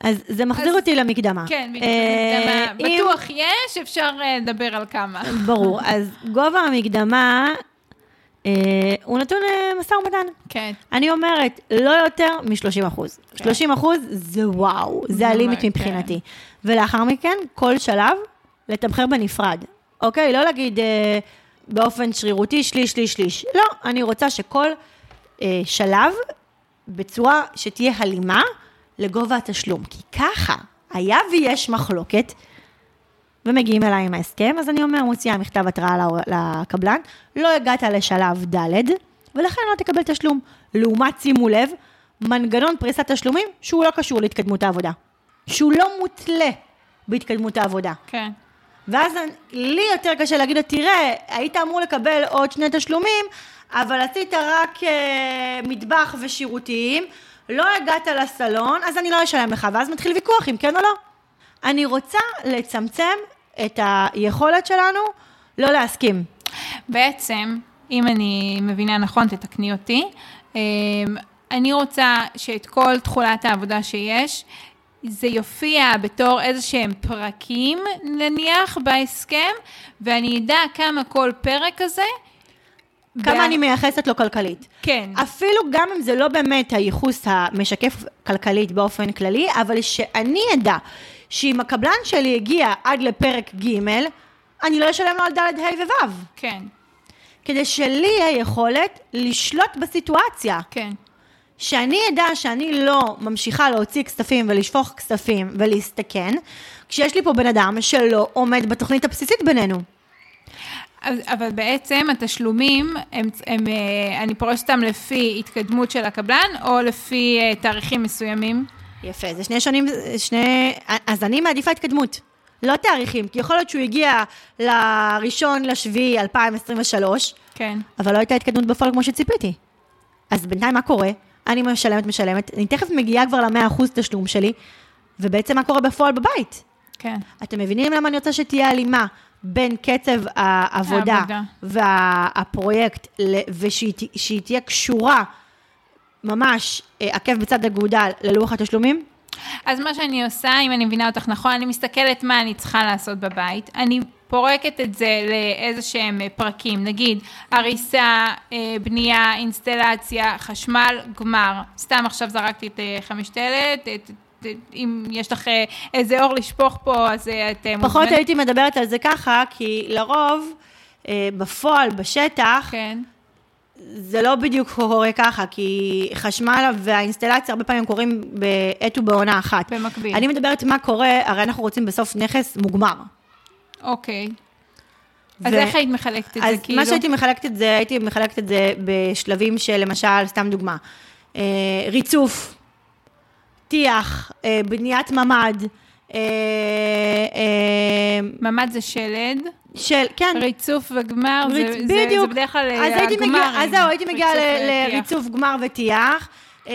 אז זה מחזיר אז- אותי למקדמה. כן, בדיוק. אה, מקדמה. אם- בטוח יש, אפשר אה, לדבר על כמה. ברור. אז גובה המקדמה הוא נתון אה, משא ומתן. כן. אני אומרת, לא יותר מ-30 אחוז. כן. 30 אחוז זה וואו, זה הלימיט כן. מבחינתי. ולאחר מכן, כל שלב, לתמחר בנפרד. אוקיי? לא להגיד אה, באופן שרירותי, שליש, שליש, שליש. לא, אני רוצה שכל אה, שלב, בצורה שתהיה הלימה לגובה התשלום. כי ככה, היה ויש מחלוקת, ומגיעים אליי עם ההסכם, אז אני אומר, מוציאה מכתב התראה לקבלן, לא הגעת לשלב ד', ולכן לא תקבל תשלום. לעומת, שימו לב, מנגנון פריסת תשלומים שהוא לא קשור להתקדמות העבודה. שהוא לא מותלה בהתקדמות העבודה. כן. ואז לי יותר קשה להגיד לו, תראה, היית אמור לקבל עוד שני תשלומים, אבל עשית רק אה, מטבח ושירותים, לא הגעת לסלון, אז אני לא אשלם לך, ואז מתחיל ויכוח אם כן או לא. אני רוצה לצמצם את היכולת שלנו לא להסכים. בעצם, אם אני מבינה נכון, תתקני אותי, אמ, אני רוצה שאת כל תכולת העבודה שיש, זה יופיע בתור איזה שהם פרקים, נניח, בהסכם, ואני אדע כמה כל פרק כזה. כמה בה- אני מייחסת לו כלכלית. כן. אפילו גם אם זה לא באמת הייחוס המשקף כלכלית באופן כללי, אבל שאני אדע שאם הקבלן שלי הגיע עד לפרק ג', אני לא אשלם לו על ד', ה' וו'. כן, כדי שלי יהיה יכולת לשלוט בסיטואציה. כן. שאני אדע שאני לא ממשיכה להוציא כספים ולשפוך כספים ולהסתכן, כשיש לי פה בן אדם שלא עומד בתוכנית הבסיסית בינינו. אבל בעצם התשלומים, הם, הם, אה, אני פורשת אותם לפי התקדמות של הקבלן, או לפי אה, תאריכים מסוימים? יפה, זה שני שונים, שני... אז אני מעדיפה התקדמות, לא תאריכים, כי יכול להיות שהוא הגיע לראשון לשביעי 2023, כן. אבל לא הייתה התקדמות בפועל כמו שציפיתי. אז בינתיים מה קורה? אני משלמת, משלמת, אני תכף מגיעה כבר ל-100% תשלום שלי, ובעצם מה קורה בפועל בבית? כן. אתם מבינים למה אני רוצה שתהיה הלימה בין קצב העבודה העבודה. והפרויקט, ושהיא תהיה קשורה ממש אה, עקב בצד אגודל ללוח התשלומים? אז מה שאני עושה, אם אני מבינה אותך נכון, אני מסתכלת מה אני צריכה לעשות בבית, אני פורקת את זה לאיזה שהם אה, פרקים, נגיד הריסה, אה, בנייה, אינסטלציה, חשמל, גמר. סתם עכשיו זרקתי את אה, חמשתלת, את- אם יש לך איזה אור לשפוך פה, אז את פחות הייתי מדברת על זה ככה, כי לרוב, בפועל, בשטח, כן, זה לא בדיוק קורה ככה, כי חשמל והאינסטלציה הרבה פעמים קורים בעת ובעונה אחת. במקביל. אני מדברת מה קורה, הרי אנחנו רוצים בסוף נכס מוגמר. אוקיי. אז ו- איך היית מחלקת את זה, אז כאילו? מה שהייתי מחלקת את זה, הייתי מחלקת את זה בשלבים של למשל, סתם דוגמה, אה, ריצוף, טיח, אה, בניית ממ"ד, אה, ממ"ד זה שלד, של, כן, ריצוף וגמר, ריצ- זה, זה, זה בדרך כלל הגמרים. מגיעה, אז זהו, הייתי מגיעה. לריצוף גמר וטיח, אה,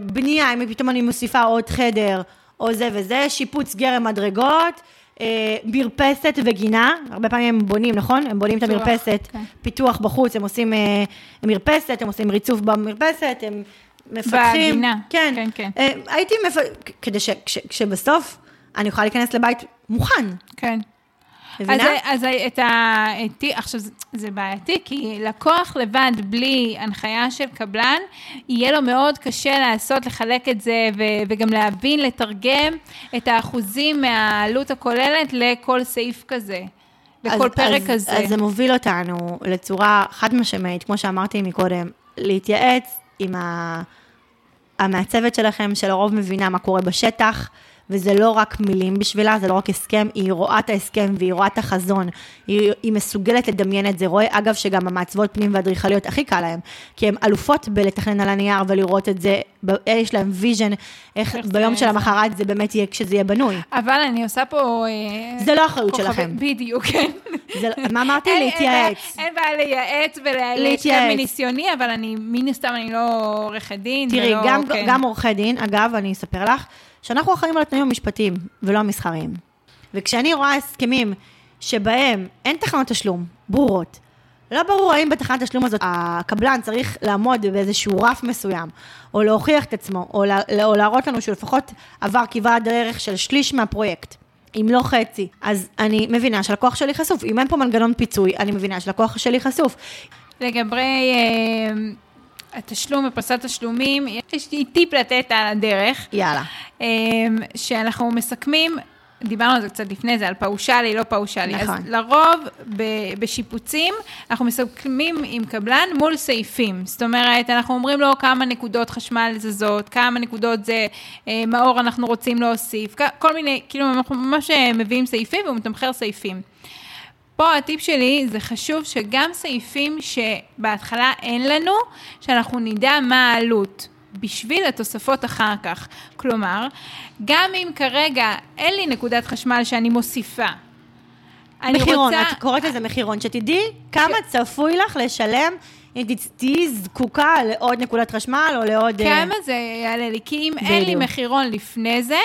בנייה, אם פתאום אני מוסיפה עוד חדר, או זה וזה, שיפוץ גרם מדרגות, אה, מרפסת וגינה, הרבה פעמים הם בונים, נכון? הם בונים את פיתוח, המרפסת, כן. פיתוח בחוץ, הם עושים אה, מרפסת, הם עושים ריצוף במרפסת, הם מפתחים. בגינה, כן, כן, כן. אה, הייתי, מפ... כדי ש... כש- כשבסוף אני אוכל להיכנס לבית מוכן, כן. אז, מבינה? אז את ה... את, עכשיו, זה- זה בעייתי, כי לקוח לבד, בלי הנחיה של קבלן, יהיה לו מאוד קשה לעשות, לחלק את זה, ו, וגם להבין, לתרגם את האחוזים מהעלות הכוללת לכל סעיף כזה, לכל אז, פרק אז, כזה. אז זה מוביל אותנו לצורה חד משמעית, כמו שאמרתי מקודם, להתייעץ עם ה... המעצבת שלכם, שלרוב מבינה מה קורה בשטח, וזה לא רק מילים בשבילה, זה לא רק הסכם, היא רואה את ההסכם והיא רואה את החזון, היא, היא מסוגלת לדמיין את זה. רואה, אגב, שגם המעצבות פנים והאדריכליות הכי קל להם, כי הן אלופות בלתכנן על הנייר ולראות את זה, ב- יש להם vision, איך ביום של המחרת זה באמת יהיה כשזה יהיה בנוי. אבל אני עושה פה... אה, זה לא אחריות שלכם. בדיוק, כן. זה, מה אמרתי? להתייעץ. אין בעיה לייעץ ולהתייעץ להתייעץ. מניסיוני, אבל אני, מן הסתם, אני לא עורכת דין. תראי, כן. גם עורכי דין, אגב, אני אספר לך, שאנחנו אחראים על התנאים המשפטיים ולא המסחריים. וכשאני רואה הסכמים שבהם אין תחנות תשלום ברורות, לא ברור האם בתחנת תשלום הזאת הקבלן צריך לעמוד באיזשהו רף מסוים, או להוכיח את עצמו, או, לה, או להראות לנו שהוא לפחות עבר כברת דרך של שליש מהפרויקט. אם לא חצי, אז אני מבינה שהלקוח שלי חשוף. אם אין פה מנגנון פיצוי, אני מבינה שהלקוח שלי חשוף. לגבי אה, התשלום ופרסת תשלומים, יש לי טיפ לתת על הדרך, יאללה. אה, שאנחנו מסכמים, דיברנו על זה קצת לפני זה, על פאושלי, לא פאושלי. נכון. אז לרוב ב- בשיפוצים, אנחנו מסכמים עם קבלן מול סעיפים. זאת אומרת, אנחנו אומרים לו כמה נקודות חשמל זזות, כמה נקודות זה אה, מאור אנחנו רוצים להוסיף, כל מיני, כאילו אנחנו ממש אה, מביאים סעיפים והוא מתמחר סעיפים. פה הטיפ שלי, זה חשוב שגם סעיפים שבהתחלה אין לנו, שאנחנו נדע מה העלות. בשביל התוספות אחר כך. כלומר, גם אם כרגע אין לי נקודת חשמל שאני מוסיפה, אני מחירון, רוצה... את קוראת לזה מחירון, שתדעי כמה צפוי לך לשלם אם תהיי זקוקה לעוד נקודת חשמל או לעוד... אה, כמה זה יעלה לי? כי אם אין לי בדיוק. מחירון לפני זה,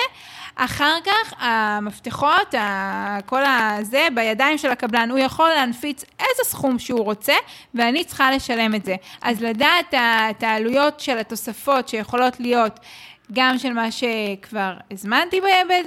אחר כך המפתחות, כל הזה, בידיים של הקבלן, הוא יכול להנפיץ איזה סכום שהוא רוצה, ואני צריכה לשלם את זה. אז לדעת את העלויות של התוספות שיכולות להיות גם של מה שכבר הזמנתי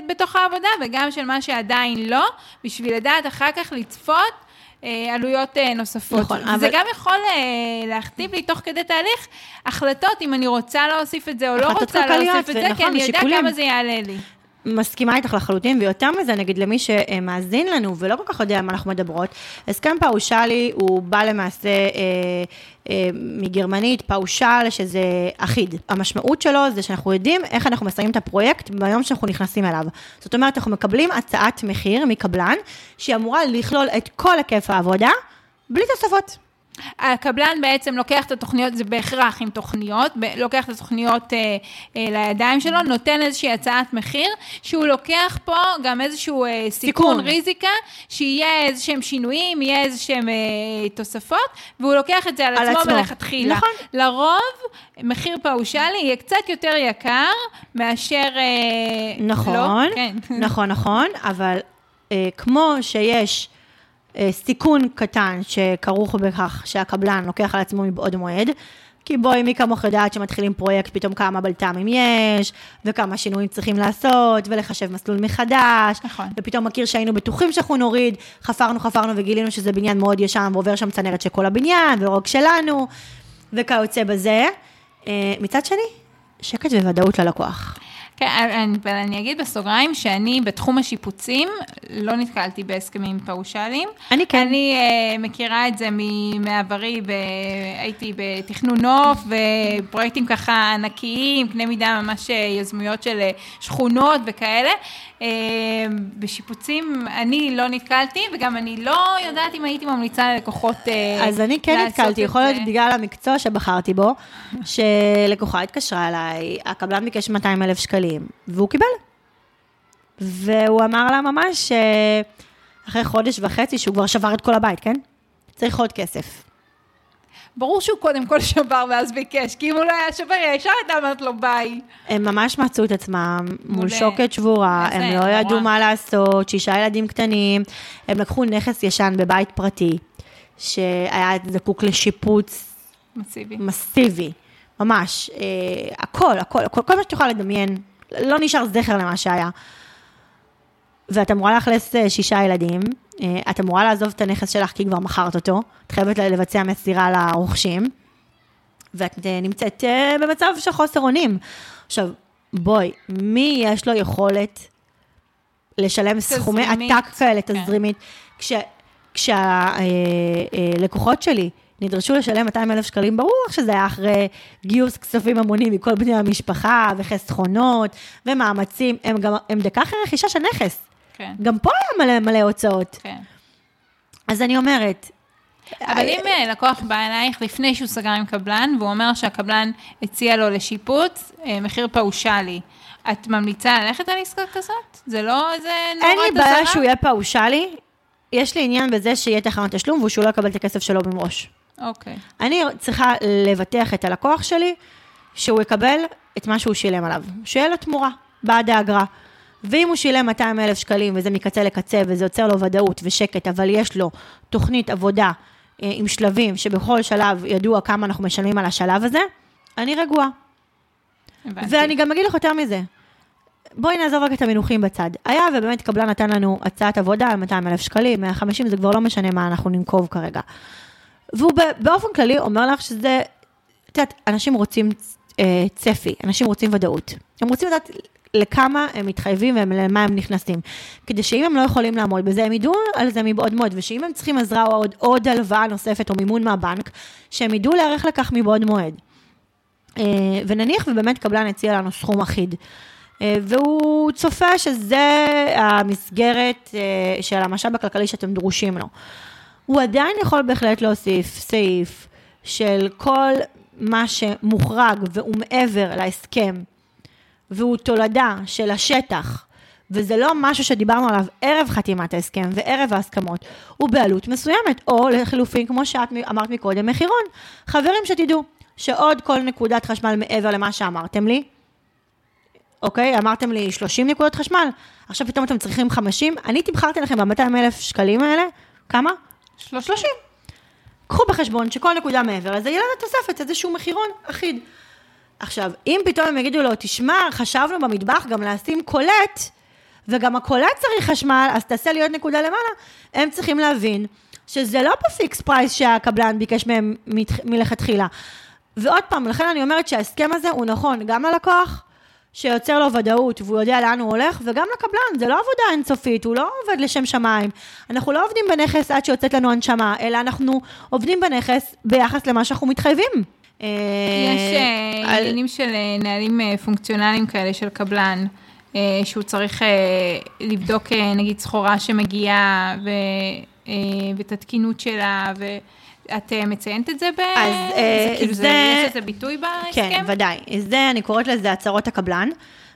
בתוך העבודה, וגם של מה שעדיין לא, בשביל לדעת אחר כך לצפות. אה, עלויות אה, נוספות. נכון, וזה אבל- גם יכול אה, להכתיב לי תוך כדי תהליך החלטות אם אני רוצה להוסיף את זה או לא רוצה להוסיף את זה, כי ונכון, אני יודעת ושיקולים. כמה זה יעלה לי. מסכימה איתך לחלוטין, ויותר מזה, נגיד למי שמאזין לנו ולא כל כך יודע על מה אנחנו מדברות, הסכם פאושלי הוא בא למעשה אה, אה, מגרמנית, פאושל, שזה אחיד. המשמעות שלו זה שאנחנו יודעים איך אנחנו מסיימים את הפרויקט ביום שאנחנו נכנסים אליו. זאת אומרת, אנחנו מקבלים הצעת מחיר מקבלן, שהיא אמורה לכלול את כל היקף העבודה, בלי תוספות. הקבלן בעצם לוקח את התוכניות, זה בהכרח עם תוכניות, לוקח את התוכניות אה, אה, לידיים שלו, נותן איזושהי הצעת מחיר, שהוא לוקח פה גם איזשהו אה, סיכון, סיכון. ריזיקה, שיהיה איזה שהם שינויים, יהיה איזה שהם אה, תוספות, והוא לוקח את זה על, על עצמו עצמו. מלכתחילה. נכון. לרוב, מחיר פאושלי יהיה קצת יותר יקר מאשר... אה, נכון, לא? כן. נכון, נכון, אבל אה, כמו שיש סיכון קטן שכרוך בכך שהקבלן לוקח על עצמו מבעוד מועד, כי בואי, מי כמוך יודעת שמתחילים פרויקט, פתאום כמה בלת"מים יש, וכמה שינויים צריכים לעשות, ולחשב מסלול מחדש, נכון. ופתאום מכיר שהיינו בטוחים שאנחנו נוריד, חפרנו, חפרנו וגילינו שזה בניין מאוד ישן, ועובר שם צנרת של כל הבניין, ולא רק שלנו, וכיוצא בזה. אה, מצד שני, שקט וודאות ללקוח. כן, אני, אבל אני אגיד בסוגריים שאני בתחום השיפוצים לא נתקלתי בהסכמים פאושליים. אני כן. אני uh, מכירה את זה מעברי, ב- הייתי בתכנון נוף ופרויקטים ככה ענקיים, קנה מידה ממש אה, יזמויות של אה, שכונות וכאלה. Uh, בשיפוצים אני לא נתקלתי, וגם אני לא יודעת אם הייתי ממליצה ללקוחות uh, אז אני כן לעשות נתקלתי, את יכול להיות זה. בגלל המקצוע שבחרתי בו, שלקוחה התקשרה אליי, הקבלן ביקש 200 אלף שקלים, והוא קיבל. והוא אמר לה ממש, אה, אחרי חודש וחצי שהוא כבר שבר את כל הבית, כן? צריך עוד כסף. ברור שהוא קודם כל שבר ואז ביקש, כי אם הוא לא היה שובר, ישר הייתה אומרת לו ביי. הם ממש מצאו את עצמם מול שוקת שבורה, הם לא. ידעו מה לעשות, שישה ילדים קטנים, הם לקחו נכס ישן בבית פרטי, שהיה זקוק לשיפוץ מסיבי. מסיבי, ממש, אה, הכל, הכל, הכל, כל מה שאת יכולה לדמיין, לא נשאר זכר למה שהיה. ואת אמורה לאכלס אה, שישה ילדים, אה, את אמורה לעזוב את הנכס שלך כי כבר מכרת אותו, את חייבת לבצע מסירה לרוכשים, ואת אה, נמצאת במצב של חוסר אונים. עכשיו, בואי, מי יש לו יכולת לשלם סכומי תזרימית, עתק כאלה, כן. תזרימית, כשהלקוחות שלי נדרשו לשלם 200 אלף שקלים, ברור שזה היה אחרי גיוס כספים המוני מכל בני המשפחה, וחסכונות, ומאמצים, הם גם, הם דקה אחרי רכישה של נכס. כן, גם פה היה מלא מלא הוצאות. כן. אז אני אומרת, אבל אם אה, לקוח בא אלייך לפני שהוא סגר עם קבלן, והוא אומר שהקבלן הציע לו לשיפוץ אה, מחיר פאושלי, את ממליצה ללכת על עסקה כזאת? זה לא איזה נורת אין לי בעיה אזהרה? שהוא יהיה פאושלי, יש לי עניין בזה שיהיה תחנת תשלום ושהוא לא יקבל את הכסף שלו במראש. אוקיי. אני צריכה לבטח את הלקוח שלי, שהוא יקבל את מה שהוא שילם עליו, שיהיה לו תמורה בעד האגרה. ואם הוא שילם 200 אלף שקלים וזה מקצה לקצה וזה יוצר לו ודאות ושקט, אבל יש לו תוכנית עבודה אה, עם שלבים שבכל שלב ידוע כמה אנחנו משלמים על השלב הזה, אני רגועה. הבנתי. ואני גם אגיד לך יותר מזה. בואי נעזוב רגע את המינוחים בצד. היה ובאמת קבלן נתן לנו הצעת עבודה על 200 אלף שקלים, 150, זה כבר לא משנה מה אנחנו ננקוב כרגע. והוא באופן כללי אומר לך שזה, את יודעת, אנשים רוצים אה, צפי, אנשים רוצים ודאות. הם רוצים לדעת לכמה הם מתחייבים ולמה הם נכנסים. כדי שאם הם לא יכולים לעמוד בזה, הם ידעו על זה מבעוד מועד, ושאם הם צריכים עזרה או עוד, עוד הלוואה נוספת או מימון מהבנק, שהם ידעו להיערך לכך מבעוד מועד. אה, ונניח ובאמת קבלן הציע לנו סכום אחיד. אה, והוא צופה שזה המסגרת אה, של המשאב הכלכלי שאתם דרושים לו. הוא עדיין יכול בהחלט להוסיף סעיף של כל מה שמוחרג והוא מעבר להסכם, והוא תולדה של השטח, וזה לא משהו שדיברנו עליו ערב חתימת ההסכם וערב ההסכמות, הוא בעלות מסוימת, או לחילופין, כמו שאת אמרת מקודם, מחירון. חברים, שתדעו שעוד כל נקודת חשמל מעבר למה שאמרתם לי, אוקיי? אמרתם לי 30 נקודות חשמל, עכשיו פתאום אתם צריכים 50, אני תמכרתי לכם ב-200 אלף שקלים האלה, כמה? 30. קחו בחשבון שכל נקודה מעבר לזה יהיה לזה תוספת, איזשהו מחירון אחיד. עכשיו, אם פתאום הם יגידו לו, תשמע, חשבנו במטבח גם לשים קולט, וגם הקולט צריך חשמל, אז תעשה לי עוד נקודה למעלה, הם צריכים להבין שזה לא פה fix price שהקבלן ביקש מהם מלכתחילה. ועוד פעם, לכן אני אומרת שההסכם הזה הוא נכון גם ללקוח, שיוצר לו ודאות והוא יודע לאן הוא הולך, וגם לקבלן, זה לא עבודה אינסופית, הוא לא עובד לשם שמיים. אנחנו לא עובדים בנכס עד שיוצאת לנו הנשמה, אלא אנחנו עובדים בנכס ביחס למה שאנחנו מתחייבים. יש אה, על- עניינים של אה, נהלים אה, פונקציונליים כאלה של קבלן, אה, שהוא צריך אה, לבדוק אה, נגיד סחורה שמגיעה ו- אה, ואת התקינות שלה, ואת אה, מציינת את זה ב... אז, אה, זה כאילו, זה- זה- יש לזה ביטוי בהסכם? כן, ודאי. זה, אני קוראת לזה הצהרות הקבלן,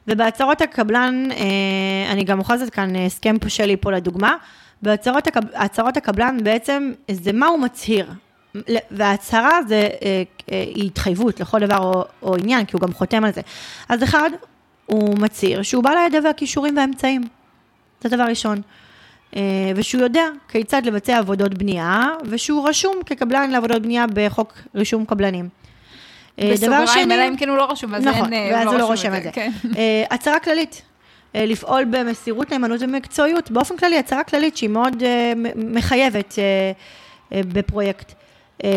ובהצהרות הקבלן, אה, אני גם אוחזת כאן אה, הסכם שלי פה לדוגמה, בהצהרות הקב, הקבלן בעצם זה מה הוא מצהיר. וההצהרה זה אה, אה, היא התחייבות לכל דבר או, או עניין, כי הוא גם חותם על זה. אז אחד, הוא מצהיר שהוא בעל הידע והכישורים והאמצעים. זה דבר ראשון. אה, ושהוא יודע כיצד לבצע עבודות בנייה, ושהוא רשום כקבלן לעבודות בנייה בחוק רישום קבלנים. אה, בסוגריים, אלא אם כן הוא לא רשום, אז נכון, אין, אה, ואז הוא לא רשום רושם את זה. כן. אה, הצהרה כללית, לפעול במסירות, נאמנות ומקצועיות, באופן כללי, הצהרה כללית שהיא מאוד מחייבת בפרויקט. אה,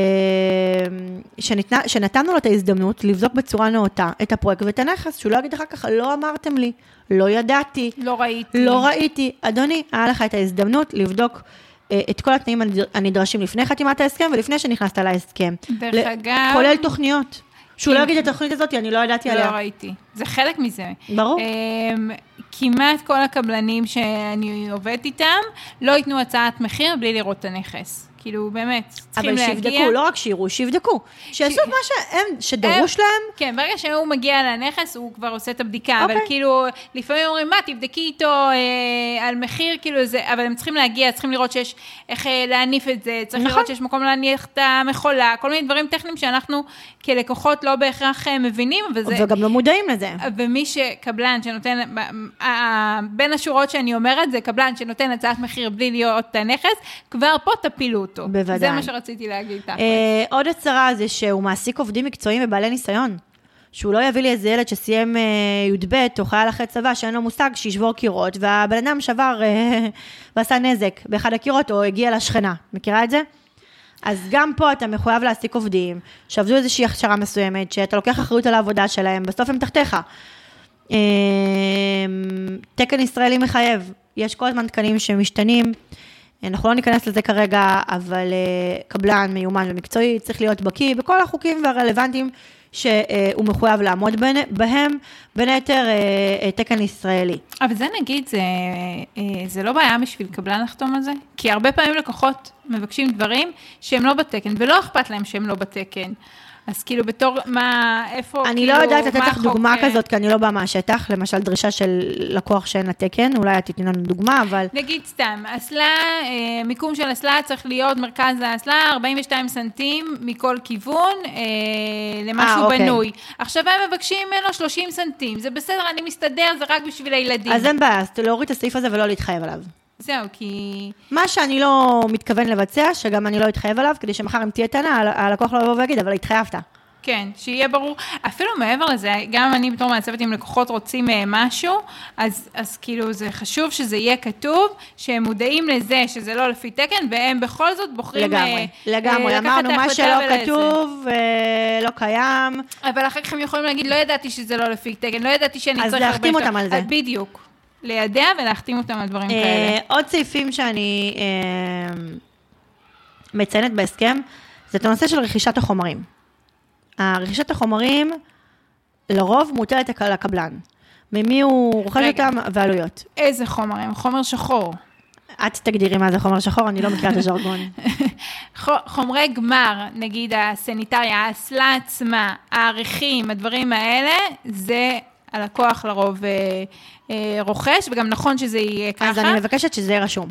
שניתנה, שנתנו לו את ההזדמנות לבדוק בצורה נאותה את הפרויקט ואת הנכס, שהוא לא יגיד אחר כך, לא אמרתם לי, לא ידעתי, לא ראיתי. לא ראיתי. אדוני, היה לך את ההזדמנות לבדוק אה, את כל התנאים הנדר- הנדרשים לפני חתימת ההסכם ולפני שנכנסת להסכם. דרך ל- אגב- כולל תוכניות. שהוא לא. יגיד את התוכנית הזאת, אני לא ידעתי לא עליה. ראיתי. זה חלק מזה. ברור. אמ, כמעט כל הקבלנים שאני עובדת איתם, לא ייתנו הצעת מחיר בלי לראות את הנכס. כאילו, באמת, צריכים אבל להגיע. שיבדקו, לא רק שיראו, שיבדקו. שיעשו את מה שהם, שדרוש הם- להם. כן, ברגע שהוא מגיע לנכס, הוא כבר עושה את הבדיקה, אבל אוקיי. כאילו, לפעמים אומרים, מה, תבדקי איתו אה, על מחיר, כאילו זה, אבל הם צריכים להגיע, צריכים לראות שיש איך אה, להניף את זה, צריך נכון. לראות שיש מקום להניח את המכולה, כל מיני דברים טכניים שאנחנו כלקוחות לא בהכרח אה, מבינים, וזה... וגם לא מודעים לזה. ומי שקבלן שנותן, בין השורות שאני אומרת, זה קבלן שנותן הצעת מחיר בלי להיות הנכס, כבר פה תפילו אותו. בוודאי. זה מה שרציתי להגיד. תכלס. אה, עוד הצהרה זה שהוא מעסיק עובדים מקצועיים ובעלי ניסיון. שהוא לא יביא לי איזה ילד שסיים אה, י"ב או חייל אחרי צבא שאין לו מושג, שישבור קירות, והבן אדם שבר אה, ועשה נזק באחד הקירות או הגיע לשכנה. מכירה את זה? אז גם פה אתה מחויב להעסיק עובדים, שעבדו איזושהי הכשרה מסוימת, שאתה לוקח אחריות על העבודה שלהם, בסוף הם תחתיך. אה, תקן ישראלי מחייב, יש כל הזמן תקנים שמשתנים. אנחנו לא ניכנס לזה כרגע, אבל אה, קבלן מיומן ומקצועי צריך להיות בקיא בכל החוקים והרלוונטיים שהוא מחויב לעמוד בהם, בין היתר אה, אה, תקן ישראלי. אבל זה נגיד, זה, אה, זה לא בעיה בשביל קבלן לחתום על זה? כי הרבה פעמים לקוחות מבקשים דברים שהם לא בתקן, ולא אכפת להם שהם לא בתקן. אז כאילו בתור, מה, איפה, אני כאילו, לא יודעת לתת לך דוגמה אה, כזאת, כי אני לא באה מהשטח, למשל דרישה של לקוח שאין לה תקן, אולי את תתני לנו דוגמה, אבל נגיד סתם, אסלה, אה, מיקום של אסלה צריך להיות מרכז האסלה 42 סנטים מכל כיוון אה, למשהו אה, אוקיי. בנוי. עכשיו הם מבקשים ממנו 30 סנטים, זה בסדר, אני מסתדר, זה רק בשביל הילדים. אז אין בעיה, אז להוריד את הסעיף הזה ולא להתחייב עליו. זהו, כי... מה שאני לא מתכוון לבצע, שגם אני לא אתחייב עליו, כדי שמחר אם תהיה טענה, הלקוח לא יבוא ויגיד, אבל התחייבת. כן, שיהיה ברור. אפילו מעבר לזה, גם אני בתור מעצבת, אם לקוחות רוצים אה, משהו, אז, אז כאילו זה חשוב שזה יהיה כתוב, שהם מודעים לזה שזה לא לפי תקן, והם בכל זאת בוחרים לגמרי, אה, לגמרי. אה, לקחת אמרנו, מה שלא. כתוב, אה, לא קיים. אבל אחר כך הם יכולים להגיד, לא ידעתי שזה לא לפי תקן, לא ידעתי שאני אז צריך... להחתים אותם על זה. אז בדיוק. לידע ולהחתים אותם על דברים אה, כאלה. עוד סעיפים שאני אה, מציינת בהסכם, זה את הנושא של רכישת החומרים. רכישת החומרים לרוב מוטלת על הקבלן. ממי הוא רוכש. אותם ועלויות. איזה חומרים? חומר שחור. את תגדירי מה זה חומר שחור, אני לא מכירה את הז'רגון. חומרי גמר, נגיד הסניטריה, האסלה עצמה, העריכים, הדברים האלה, זה הלקוח לרוב אה, אה, רוכש, וגם נכון שזה יהיה ככה. אז אני מבקשת שזה יהיה רשום.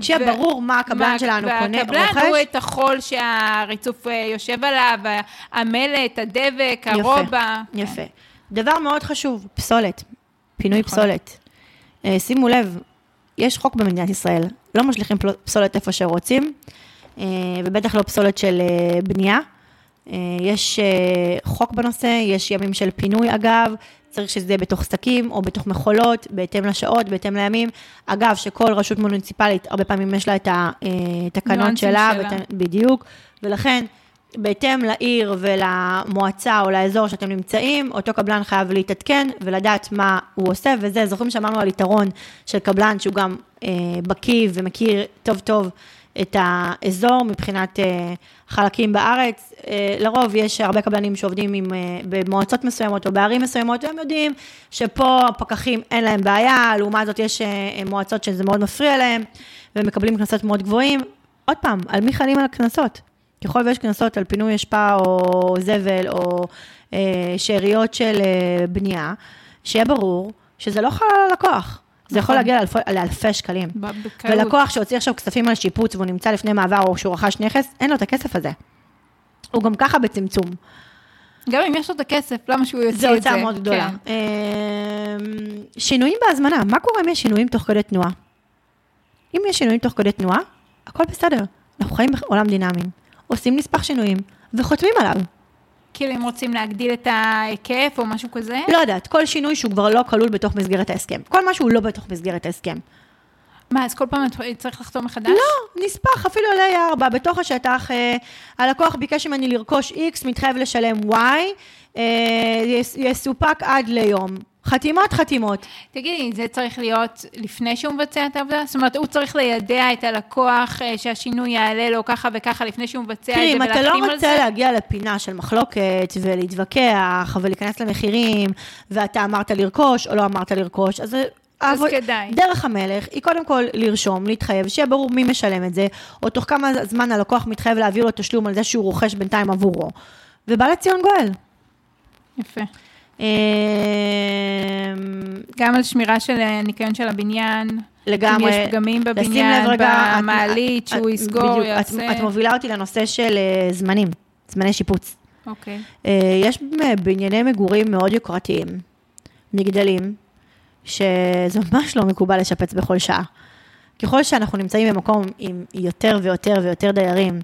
שיהיה ו- ברור מה הקבלן מה- שלנו קונה, והקבלן רוכש. הוא את החול שהריצוף אה, יושב עליו, המלט, הדבק, יפה, הרובה. יפה. דבר מאוד חשוב, פסולת, פינוי נכון. פסולת. שימו לב, יש חוק במדינת ישראל, לא משליכים פסולת איפה שרוצים, ובטח לא פסולת של בנייה. יש חוק בנושא, יש ימים של פינוי אגב, צריך שזה יהיה בתוך שקים או בתוך מכולות, בהתאם לשעות, בהתאם לימים. אגב, שכל רשות מוניציפלית, הרבה פעמים יש לה את התקנות ניואנסים שלה, שלה. ואת- בדיוק, ולכן, בהתאם לעיר ולמועצה או לאזור שאתם נמצאים, אותו קבלן חייב להתעדכן ולדעת מה הוא עושה, וזה, זוכרים שאמרנו על יתרון של קבלן שהוא גם אה, בקיא ומכיר טוב טוב את האזור מבחינת אה, חלקים בארץ. אה, לרוב יש הרבה קבלנים שעובדים עם, אה, במועצות מסוימות או בערים מסוימות, והם יודעים שפה הפקחים אין להם בעיה, לעומת זאת יש מועצות שזה מאוד מפריע להם, והם מקבלים קנסות מאוד גבוהים. עוד פעם, על מי חלים על הקנסות? ככל ויש קנסות על פינוי אשפה או זבל או שאריות של בנייה, שיהיה ברור שזה לא חל על הלקוח. זה יכול נכון. להגיע לאלפי, לאלפי שקלים. ב- בקלות. ולקוח שהוציא עכשיו כספים על שיפוץ והוא נמצא לפני מעבר או שהוא רכש נכס, אין לו את הכסף הזה. הוא גם ככה בצמצום. גם אם יש לו את הכסף, למה שהוא יוציא זו את זה? הוצאה מאוד גדולה. כן. אמ, שינויים בהזמנה, מה קורה אם יש שינויים תוך כדי תנועה? אם יש שינויים תוך כדי תנועה, הכל בסדר. אנחנו חיים בעולם דינמי. עושים נספח שינויים וחותמים עליו. כאילו אם רוצים להגדיל את ההיקף או משהו כזה? לא יודעת, כל שינוי שהוא כבר לא כלול בתוך מסגרת ההסכם. כל מה שהוא לא בתוך מסגרת ההסכם. מה, אז כל פעם את- צריך לחתום מחדש? לא, נספח, אפילו על A4, בתוך השטח, אה, הלקוח ביקש ממני לרכוש X, מתחייב לשלם Y, אה, יס- יסופק עד ליום. חתימות, חתימות. תגידי, זה צריך להיות לפני שהוא מבצע את העבודה? זאת אומרת, הוא צריך לידע את הלקוח אה, שהשינוי יעלה לו ככה וככה לפני שהוא מבצע את תראי, זה אם אתה ולהחתים לא על זה? רוצה להגיע לפינה של מחלוקת ולהתווכח ולהיכנס למחירים, ואתה אמרת לרכוש או לא אמרת לרכוש, אז אז העבוד- כדאי. דרך המלך היא קודם כל לרשום, להתחייב, שיהיה ברור מי משלם את זה, או תוך כמה זמן הלקוח מתחייב להעביר לו תשלום על זה שהוא רוכש בינתיים עבורו. ובא לציון גואל. יפה. אמ, גם על שמירה של הניקיון של הבניין. לגמרי. אם יש פגמים בבניין, את- במעלית, את- שהוא את- יסגור, בדיוק, את- יעשה. את מובילה אותי לנושא של אה, זמנים, זמני שיפוץ. אוקיי. אה, יש אה, בנייני מגורים מאוד יוקרתיים, מגדלים, שזה ממש לא מקובל לשפץ בכל שעה. ככל שאנחנו נמצאים במקום עם יותר ויותר ויותר דיירים,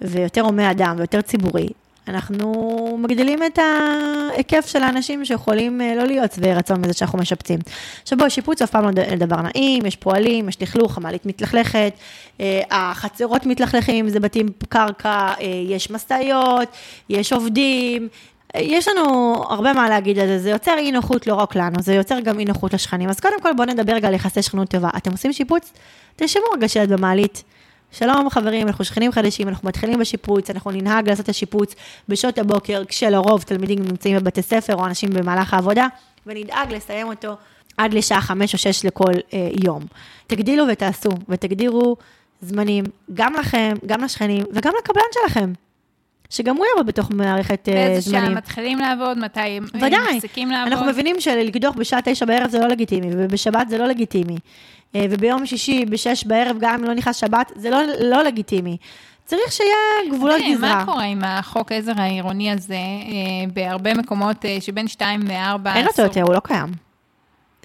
ויותר הומי אדם ויותר ציבורי, אנחנו מגדילים את ההיקף של האנשים שיכולים אה, לא להיות שבעי רצון מזה שאנחנו משפצים. עכשיו בואי, שיפוץ אף פעם לא דבר נעים, יש פועלים, יש לכלוך, המעלית מתלכלכת, אה, החצרות מתלכלכים, זה בתים קרקע, אה, יש משאיות, יש עובדים. יש לנו הרבה מה להגיד על זה, זה יוצר אי נוחות לא רק לנו, זה יוצר גם אי נוחות לשכנים. אז קודם כל בואו נדבר רגע על יחסי שכנות טובה. אתם עושים שיפוץ? תרשמו רגע שלט במעלית. שלום חברים, אנחנו שכנים חדשים, אנחנו מתחילים בשיפוץ, אנחנו ננהג לעשות את השיפוץ בשעות הבוקר, כשלרוב תלמידים נמצאים בבתי ספר או אנשים במהלך העבודה, ונדאג לסיים אותו עד לשעה חמש או שש לכל אה, יום. תגדילו ותעשו, ותגדירו זמנים, גם לכם, גם לשכנים, וגם לקבלן שלכם, שגם הוא יבוא בתוך מערכת אה, באיזה שעה זמנים. מתחילים לעבוד, מתי הם מפסיקים לעבוד. אנחנו מבינים שלקדוח בשעה תשע בערב זה לא לגיטימי, ובשבת זה לא לגיטימי. אה, וביום שישי בשש בערב, גם אם לא נכנס שבת, זה לא, לא לגיטימי. צריך שיהיה גבולות תראי, גזרה. מה קורה עם החוק עזר העירוני הזה, אה, בהרבה מקומות שבין 2 ל-4 אין אותו יותר, הוא לא קיים.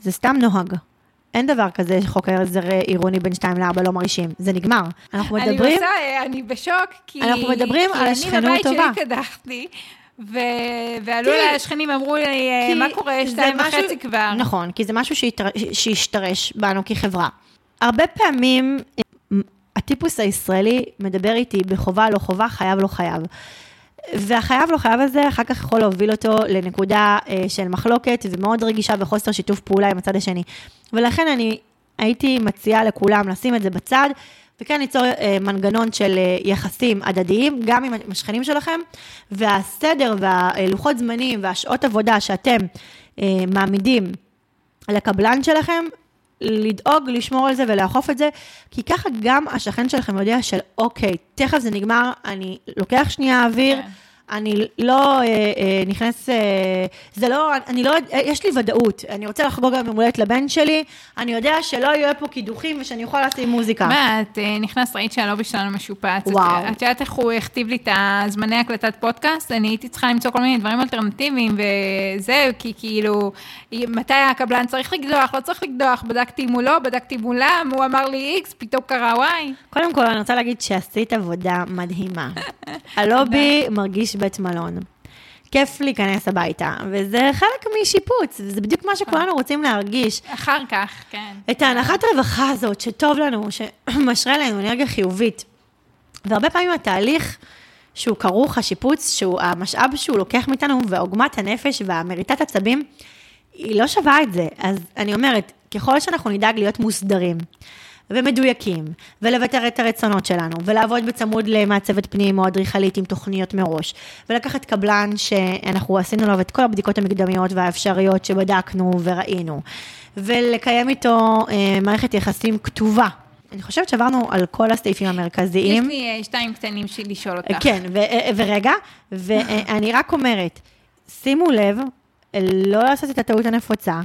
זה סתם נוהג. אין דבר כזה שחוק העזר עירוני בין 2 ל-4 לא מרעישים. זה נגמר. אנחנו אני מדברים... רוצה, אה, אני בשוק, כי... אנחנו מדברים כי על אני שכנות בבית טובה. שלי קדחתי, ו... ועלו תראי, אליי השכנים ואמרו לי, אה, כי מה קורה, שתיים משהו- וחצי כבר. נכון, כי זה משהו שהתר- שהשתרש בנו כחברה. הרבה פעמים הטיפוס הישראלי מדבר איתי בחובה לא חובה, חייב לא חייב. והחייב לא חייב הזה אחר כך יכול להוביל אותו לנקודה אה, של מחלוקת ומאוד רגישה וחוסר שיתוף פעולה עם הצד השני. ולכן אני הייתי מציעה לכולם לשים את זה בצד, וכן ליצור אה, מנגנון של אה, יחסים הדדיים, גם עם השכנים שלכם, והסדר והלוחות זמנים והשעות עבודה שאתם מעמידים לקבלן שלכם, לדאוג, לשמור על זה ולאכוף את זה, כי ככה גם השכן שלכם יודע של אוקיי, תכף זה נגמר, אני לוקח שנייה אוויר, כן. אני לא אה, אה, נכנס, אה, זה לא, אני לא, אה, יש לי ודאות, אני רוצה לחגוג גם יום הולדת לבן שלי, אני יודע שלא יהיו פה קידוחים ושאני יכולה לשים מוזיקה. מה, את אה, נכנסת, ראית שהלובי שלנו משופץ. וואו. את- את יודעת איך הוא הכתיב לי את הזמני הקלטת פודקאסט? אני הייתי צריכה למצוא כל מיני דברים אלטרנטיביים, וזה, כי כאילו, מתי הקבלן צריך לקדוח, לא צריך לקדוח, בדקתי מולו, בדקתי מולם, הוא אמר לי איקס, פתאום קרה וואי. קודם כל, אני רוצה להגיד שעשית עבודה מדהימה. הלובי מרגיש בית מלון. כיף להיכנס הביתה, וזה חלק משיפוץ, וזה בדיוק מה שכולנו רוצים להרגיש. אחר כך, כן. את ההנחת רווחה הזאת, שטוב לנו, שמשרה לנו אנרגיה חיובית. והרבה פעמים התהליך שהוא כרוך, השיפוץ, שהוא המשאב שהוא לוקח מאיתנו, ועוגמת הנפש והמריטת עצבים, היא לא שווה את זה. אז אני אומרת, ככל שאנחנו נדאג להיות מוסדרים, ומדויקים, ולבטר את הרצונות שלנו, ולעבוד בצמוד למעצבת פנים או אדריכלית עם תוכניות מראש, ולקחת קבלן שאנחנו עשינו לו את כל הבדיקות המקדמיות והאפשריות שבדקנו וראינו, ולקיים איתו אה, מערכת יחסים כתובה. אני חושבת שעברנו על כל הסעיפים יש המרכזיים. לי אה, שתיים קטנים לשאול אותך. כן, ו- אה, ורגע, ואני רק אומרת, שימו לב, לא לעשות את הטעות הנפוצה.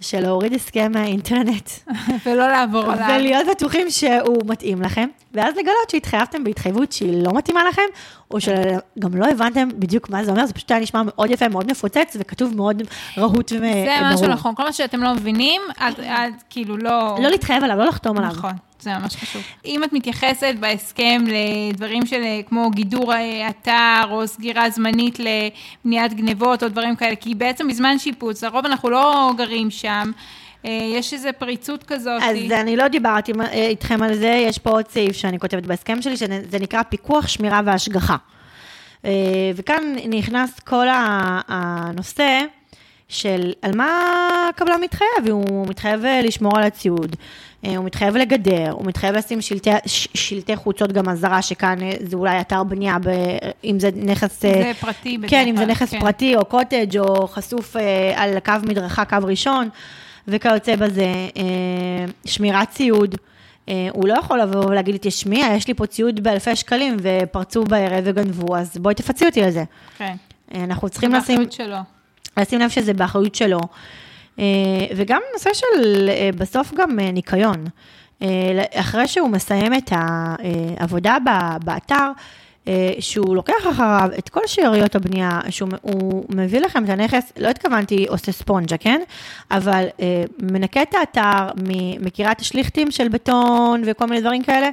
של להוריד הסכם מהאינטרנט, ולא לעבור עליו. ולהיות בטוחים שהוא מתאים לכם, ואז לגלות שהתחייבתם בהתחייבות שהיא לא מתאימה לכם, או שגם לא הבנתם בדיוק מה זה אומר, זה פשוט היה נשמע מאוד יפה, מאוד מפוצץ, וכתוב מאוד רהוט וברור. זה משהו נכון, כל מה שאתם לא מבינים, את כאילו לא... לא להתחייב עליו, לא לחתום עליו. נכון, זה ממש חשוב. אם את מתייחסת בהסכם לדברים של אה, כמו גידור אה, אתר, או סגירה זמנית למניעת גנבות, או דברים כאלה, כי בעצם בזמן שיפוץ, לרוב אנחנו לא גרים שם, אה, יש איזו פריצות כזאת. אז אני לא דיברתי איתכם על זה, יש פה עוד סעיף שאני כותבת בהסכם שלי, שזה נקרא פיקוח, שמירה והשגחה. וכאן נכנס כל הנושא של על מה הקבלן מתחייב, הוא מתחייב אה, לשמור על הציוד, אה, הוא מתחייב לגדר, הוא מתחייב לשים שלטי, שלטי חוצות גם אזהרה, שכאן אה, זה אולי אתר בנייה, ב, אם זה נכס... זה פרטי בדרך כן, אם זה כלל, נכס כן. פרטי או קוטג' או חשוף על קו מדרכה, קו ראשון. וכיוצא בזה, שמירת ציוד. הוא לא יכול לבוא ולהגיד לי, תשמעי, יש לי פה ציוד באלפי שקלים ופרצו בערב וגנבו, אז בואי תפצי אותי על זה. כן. אנחנו צריכים לשים, באחריות שלו. לשים לב שזה באחריות שלו. אה, וגם נושא של אה, בסוף גם אה, ניקיון. אחרי שהוא מסיים את העבודה באתר, שהוא לוקח אחריו את כל שאריות הבנייה, שהוא הוא מביא לכם את הנכס, לא התכוונתי עושה ספונג'ה, כן? אבל מנקה את האתר, מכירה את השליכטים של בטון וכל מיני דברים כאלה,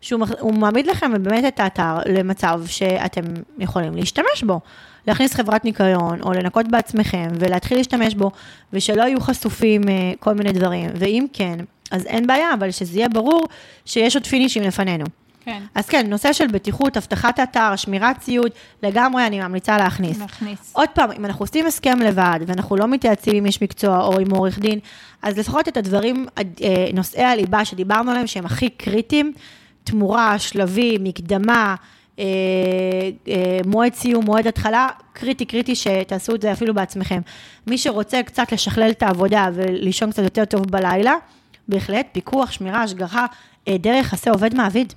שהוא מעמיד לכם באמת את האתר למצב שאתם יכולים להשתמש בו. להכניס חברת ניקיון, או לנקות בעצמכם, ולהתחיל להשתמש בו, ושלא יהיו חשופים אה, כל מיני דברים. ואם כן, אז אין בעיה, אבל שזה יהיה ברור שיש עוד פינישים לפנינו. כן. אז כן, נושא של בטיחות, אבטחת האתר, שמירת ציוד, לגמרי אני ממליצה להכניס. נכניס. עוד פעם, אם אנחנו עושים הסכם לבד, ואנחנו לא מתייעצים עם איש מקצוע או עם עורך דין, אז לפחות את הדברים, אה, נושאי הליבה שדיברנו עליהם, שהם הכי קריטיים, תמורה, שלבים, מקדמה, אה, אה, מועד סיום, מועד התחלה, קריטי קריטי שתעשו את זה אפילו בעצמכם. מי שרוצה קצת לשכלל את העבודה ולישון קצת יותר טוב בלילה, בהחלט, פיקוח, שמירה, השגחה, אה, דרך יחסי עובד מעביד.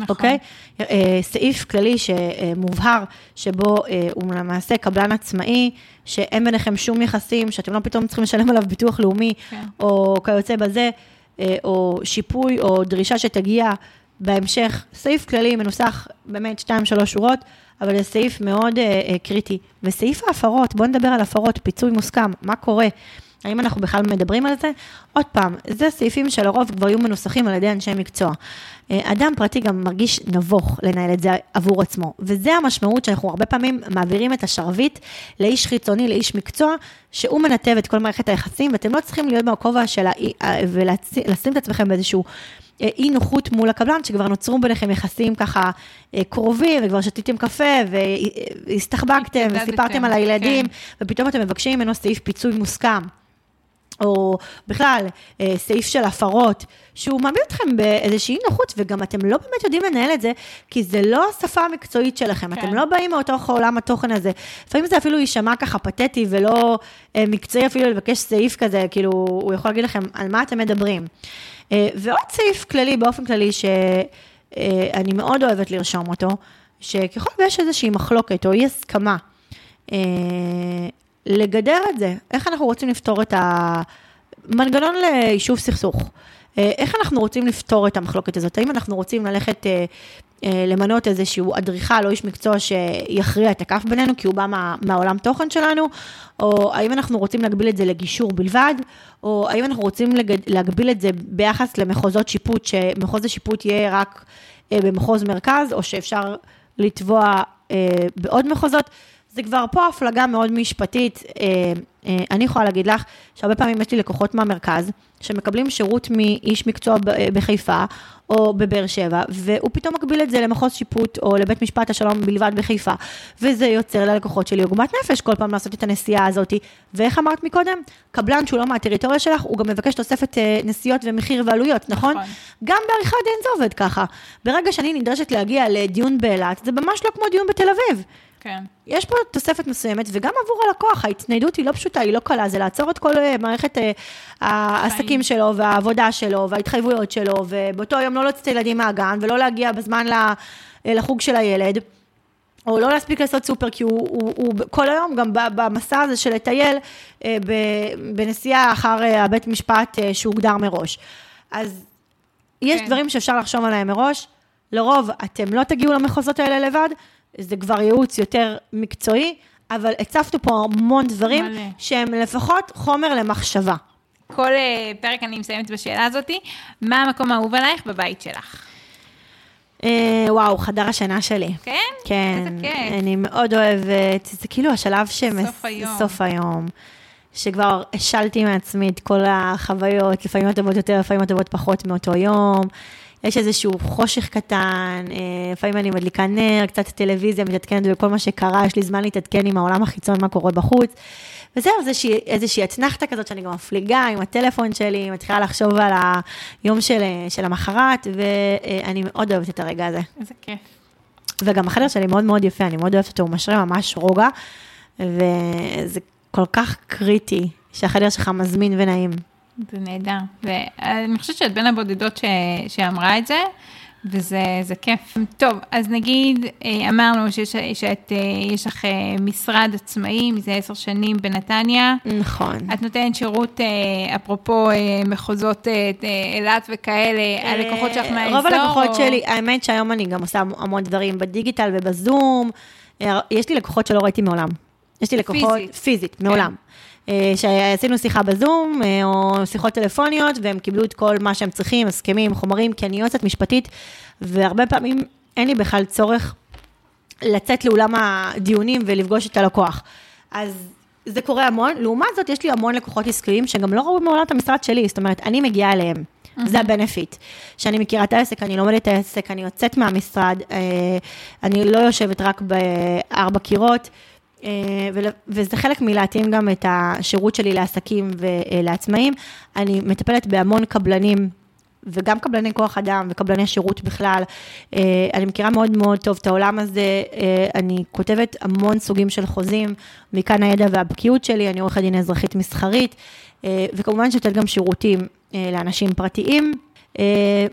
נכון. אוקיי? אה, סעיף כללי שמובהר, שבו אה, הוא למעשה קבלן עצמאי, שאין ביניכם שום יחסים, שאתם לא פתאום צריכים לשלם עליו ביטוח לאומי, כן. או כיוצא בזה, אה, או שיפוי, או דרישה שתגיע בהמשך. סעיף כללי מנוסח באמת שתיים, שלוש שורות, אבל זה סעיף מאוד אה, אה, קריטי. וסעיף ההפרות, בואו נדבר על הפרות, פיצוי מוסכם, מה קורה? האם אנחנו בכלל מדברים על זה? עוד פעם, זה סעיפים שלרוב כבר יהיו מנוסחים על ידי אנשי מקצוע. אה, אדם פרטי גם מרגיש נבוך לנהל את זה עבור עצמו, וזה המשמעות שאנחנו הרבה פעמים מעבירים את השרביט לאיש חיצוני, לאיש מקצוע, שהוא מנתב את כל מערכת היחסים, ואתם לא צריכים להיות בכובע של ה... ולשים את עצמכם באיזשהו אי נוחות מול הקבלן, שכבר נוצרו ביניכם יחסים ככה אה, קרובים, וכבר שתיתם קפה, והסתחבקתם, וסיפרתם על הילדים, כן. ופתאום אתם מבקשים ממנו סעיף פיצוי מוסכם. או בכלל, אה, סעיף של הפרות, שהוא מעמיד אתכם באיזושהי נוחות, וגם אתם לא באמת יודעים לנהל את זה, כי זה לא השפה המקצועית שלכם, כן. אתם לא באים מאותו עולם התוכן הזה. לפעמים זה אפילו יישמע ככה פתטי ולא אה, מקצועי אפילו לבקש סעיף כזה, כאילו, הוא יכול להגיד לכם על מה אתם מדברים. אה, ועוד סעיף כללי, באופן כללי, שאני מאוד אוהבת לרשום אותו, שככל ויש איזושהי מחלוקת או אי הסכמה, אה, לגדר את זה, איך אנחנו רוצים לפתור את המנגנון ליישוב סכסוך. אה, איך אנחנו רוצים לפתור את המחלוקת הזאת? האם אנחנו רוצים ללכת אה, אה, למנות איזשהו אדריכל או איש מקצוע שיכריע את הכף בינינו, כי הוא בא מה, מהעולם תוכן שלנו, או האם אנחנו רוצים להגביל את זה לגישור בלבד, או האם אנחנו רוצים לגד, להגביל את זה ביחס למחוזות שיפוט, שמחוז השיפוט יהיה רק במחוז מרכז, או שאפשר לתבוע בעוד מחוזות. זה כבר פה הפלגה מאוד משפטית. אה, אה, אני יכולה להגיד לך שהרבה פעמים יש לי לקוחות מהמרכז, שמקבלים שירות מאיש מקצוע אה, בחיפה או בבאר שבע, והוא פתאום מקביל את זה למחוז שיפוט או לבית משפט השלום בלבד בחיפה, וזה יוצר ללקוחות שלי עוגמת נפש כל פעם לעשות את הנסיעה הזאת. ואיך אמרת מקודם? קבלן שהוא לא מהטריטוריה שלך, הוא גם מבקש תוספת נסיעות ומחיר ועלויות, נכון? נכון. גם בעריכת דין זה עובד ככה. ברגע שאני נדרשת להגיע לדיון באילת, זה ממש לא כמו דיון בתל אביב. כן. יש פה תוספת מסוימת, וגם עבור הלקוח, ההתניידות היא לא פשוטה, היא לא קלה, זה לעצור את כל אה, מערכת אה, העסקים שלו, והעבודה שלו, וההתחייבויות שלו, ובאותו יום לא להוציא את הילדים מהגן, ולא להגיע בזמן אה, לחוג של הילד. או לא להספיק לעשות סופר, כי הוא, הוא, הוא כל היום גם במסע הזה של לטייל אה, בנסיעה אחר הבית משפט אה, שהוגדר מראש. אז יש כן. דברים שאפשר לחשוב עליהם מראש. לרוב אתם לא תגיעו למחוזות האלה לבד, זה כבר ייעוץ יותר מקצועי, אבל הצפנו פה המון דברים מלא. שהם לפחות חומר למחשבה. כל אה, פרק אני מסיימת בשאלה הזאתי, מה המקום האהוב עלייך בבית שלך? אה, וואו, חדר השינה שלי. כן? כן, איזה כיף. אני מאוד אוהבת, זה כאילו השלב שמס... סוף היום. סוף היום. שכבר השלתי מעצמי את כל החוויות, לפעמים הטובות יותר, לפעמים הטובות פחות מאותו יום. יש איזשהו חושך קטן, אה, לפעמים אני מדליקה נר, קצת טלוויזיה, מתעדכנת בכל מה שקרה, יש לי זמן להתעדכן עם העולם החיצון, מה קורה בחוץ. וזהו, זה איזושהי, איזושהי אתנחתה כזאת שאני גם מפליגה עם הטלפון שלי, מתחילה לחשוב על היום של, של המחרת, ואני מאוד אוהבת את הרגע הזה. איזה כיף. וגם החדר שלי מאוד מאוד יפה, אני מאוד אוהבת אותו, הוא משרה ממש רוגע, וזה כל כך קריטי שהחדר שלך מזמין ונעים. זה נהדר. ואני חושבת שאת בין הבודדות ש... שאמרה את זה, וזה זה כיף. טוב, אז נגיד, אה, אמרנו שיש, שאת, אה, יש לך אה, משרד עצמאי מזה עשר שנים בנתניה. נכון. את נותנת שירות, אפרופו מחוזות אילת וכאלה, הלקוחות שלך מהאזור. רוב הלקוחות שלי, האמת שהיום אני גם עושה המון דברים בדיגיטל ובזום. יש לי לקוחות שלא ראיתי מעולם. יש לי לקוחות, פיזית, פיזית כן. מעולם. שעשינו שיחה בזום, או שיחות טלפוניות, והם קיבלו את כל מה שהם צריכים, הסכמים, חומרים, כי אני יועצת משפטית, והרבה פעמים אין לי בכלל צורך לצאת לאולם הדיונים ולפגוש את הלקוח. אז זה קורה המון. לעומת זאת, יש לי המון לקוחות עסקיים שגם לא ראו מעולם את המשרד שלי, זאת אומרת, אני מגיעה אליהם. Mm-hmm. זה הבנפיט. שאני מכירה את העסק, אני לומדת את העסק, אני יוצאת מהמשרד, אני לא יושבת רק בארבע קירות. אה, וזה חלק מלהתאים גם את השירות שלי לעסקים ולעצמאים. אני מטפלת בהמון קבלנים, וגם קבלני כוח אדם וקבלני שירות בכלל. אה, אני מכירה מאוד מאוד טוב את העולם הזה, אה, אני כותבת המון סוגים של חוזים, מכאן הידע והבקיאות שלי, אני עורכת דין אזרחית מסחרית, וכמובן שנותנת גם שירותים לאנשים פרטיים.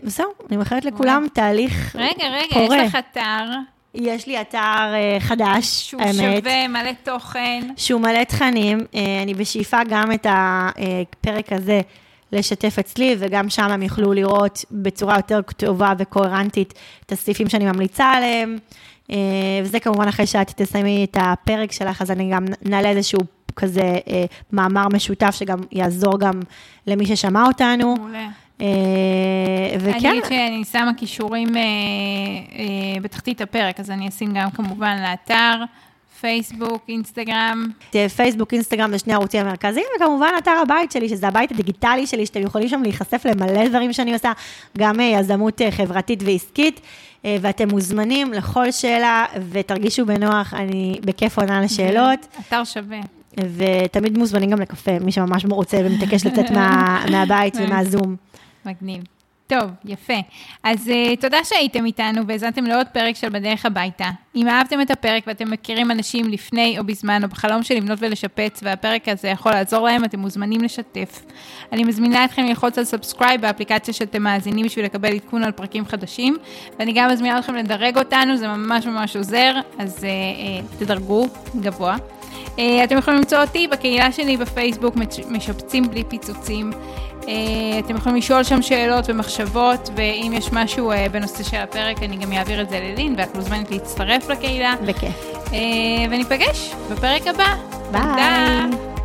זהו, אני מאחלת לכולם תהליך קורה. רגע, רגע, יש לך אתר. יש לי אתר uh, חדש, שהוא האמת. שהוא שווה, מלא תוכן. שהוא מלא תכנים. Uh, אני בשאיפה גם את הפרק הזה לשתף אצלי, וגם שם הם יוכלו לראות בצורה יותר טובה וקוהרנטית את הסעיפים שאני ממליצה עליהם. Uh, וזה כמובן אחרי שאת תסיימי את הפרק שלך, אז אני גם נעלה איזשהו כזה מאמר משותף שגם יעזור גם למי ששמע אותנו. מעולה. אה, וכן. אני אגיד שאני שמה כישורים אה, אה, בתחתית הפרק, אז אני אשים גם כמובן לאתר. פייסבוק, אינסטגרם. פייסבוק, אינסטגרם זה שני הערוצים המרכזיים, וכמובן אתר הבית שלי, שזה הבית הדיגיטלי שלי, שאתם יכולים שם להיחשף למלא דברים שאני עושה, גם יזמות חברתית ועסקית, ואתם מוזמנים לכל שאלה, ותרגישו בנוח, אני בכיף עונה לשאלות. אתר שווה. ותמיד מוזמנים גם לקפה, מי שממש רוצה ומתעקש לצאת מה, מהבית ומהזום. מגניב. טוב, יפה. אז uh, תודה שהייתם איתנו והאזנתם לעוד פרק של בדרך הביתה. אם אהבתם את הפרק ואתם מכירים אנשים לפני או בזמן או בחלום של לבנות ולשפץ והפרק הזה יכול לעזור להם, אתם מוזמנים לשתף. אני מזמינה אתכם ללחוץ על subscribe באפליקציה שאתם מאזינים בשביל לקבל עדכון על פרקים חדשים, ואני גם מזמינה אתכם לדרג אותנו, זה ממש ממש עוזר, אז אה, אה, תדרגו גבוה. אה, אתם יכולים למצוא אותי בקהילה שלי בפייסבוק, משפצים בלי פיצוצים. אה, אתם יכולים לשאול שם שאלות ומחשבות, ואם יש משהו אה, בנושא של הפרק, אני גם אעביר את זה ללין, ואת מוזמנת להצטרף לקהילה. בכיף. אה, וניפגש בפרק הבא. ביי. תודה.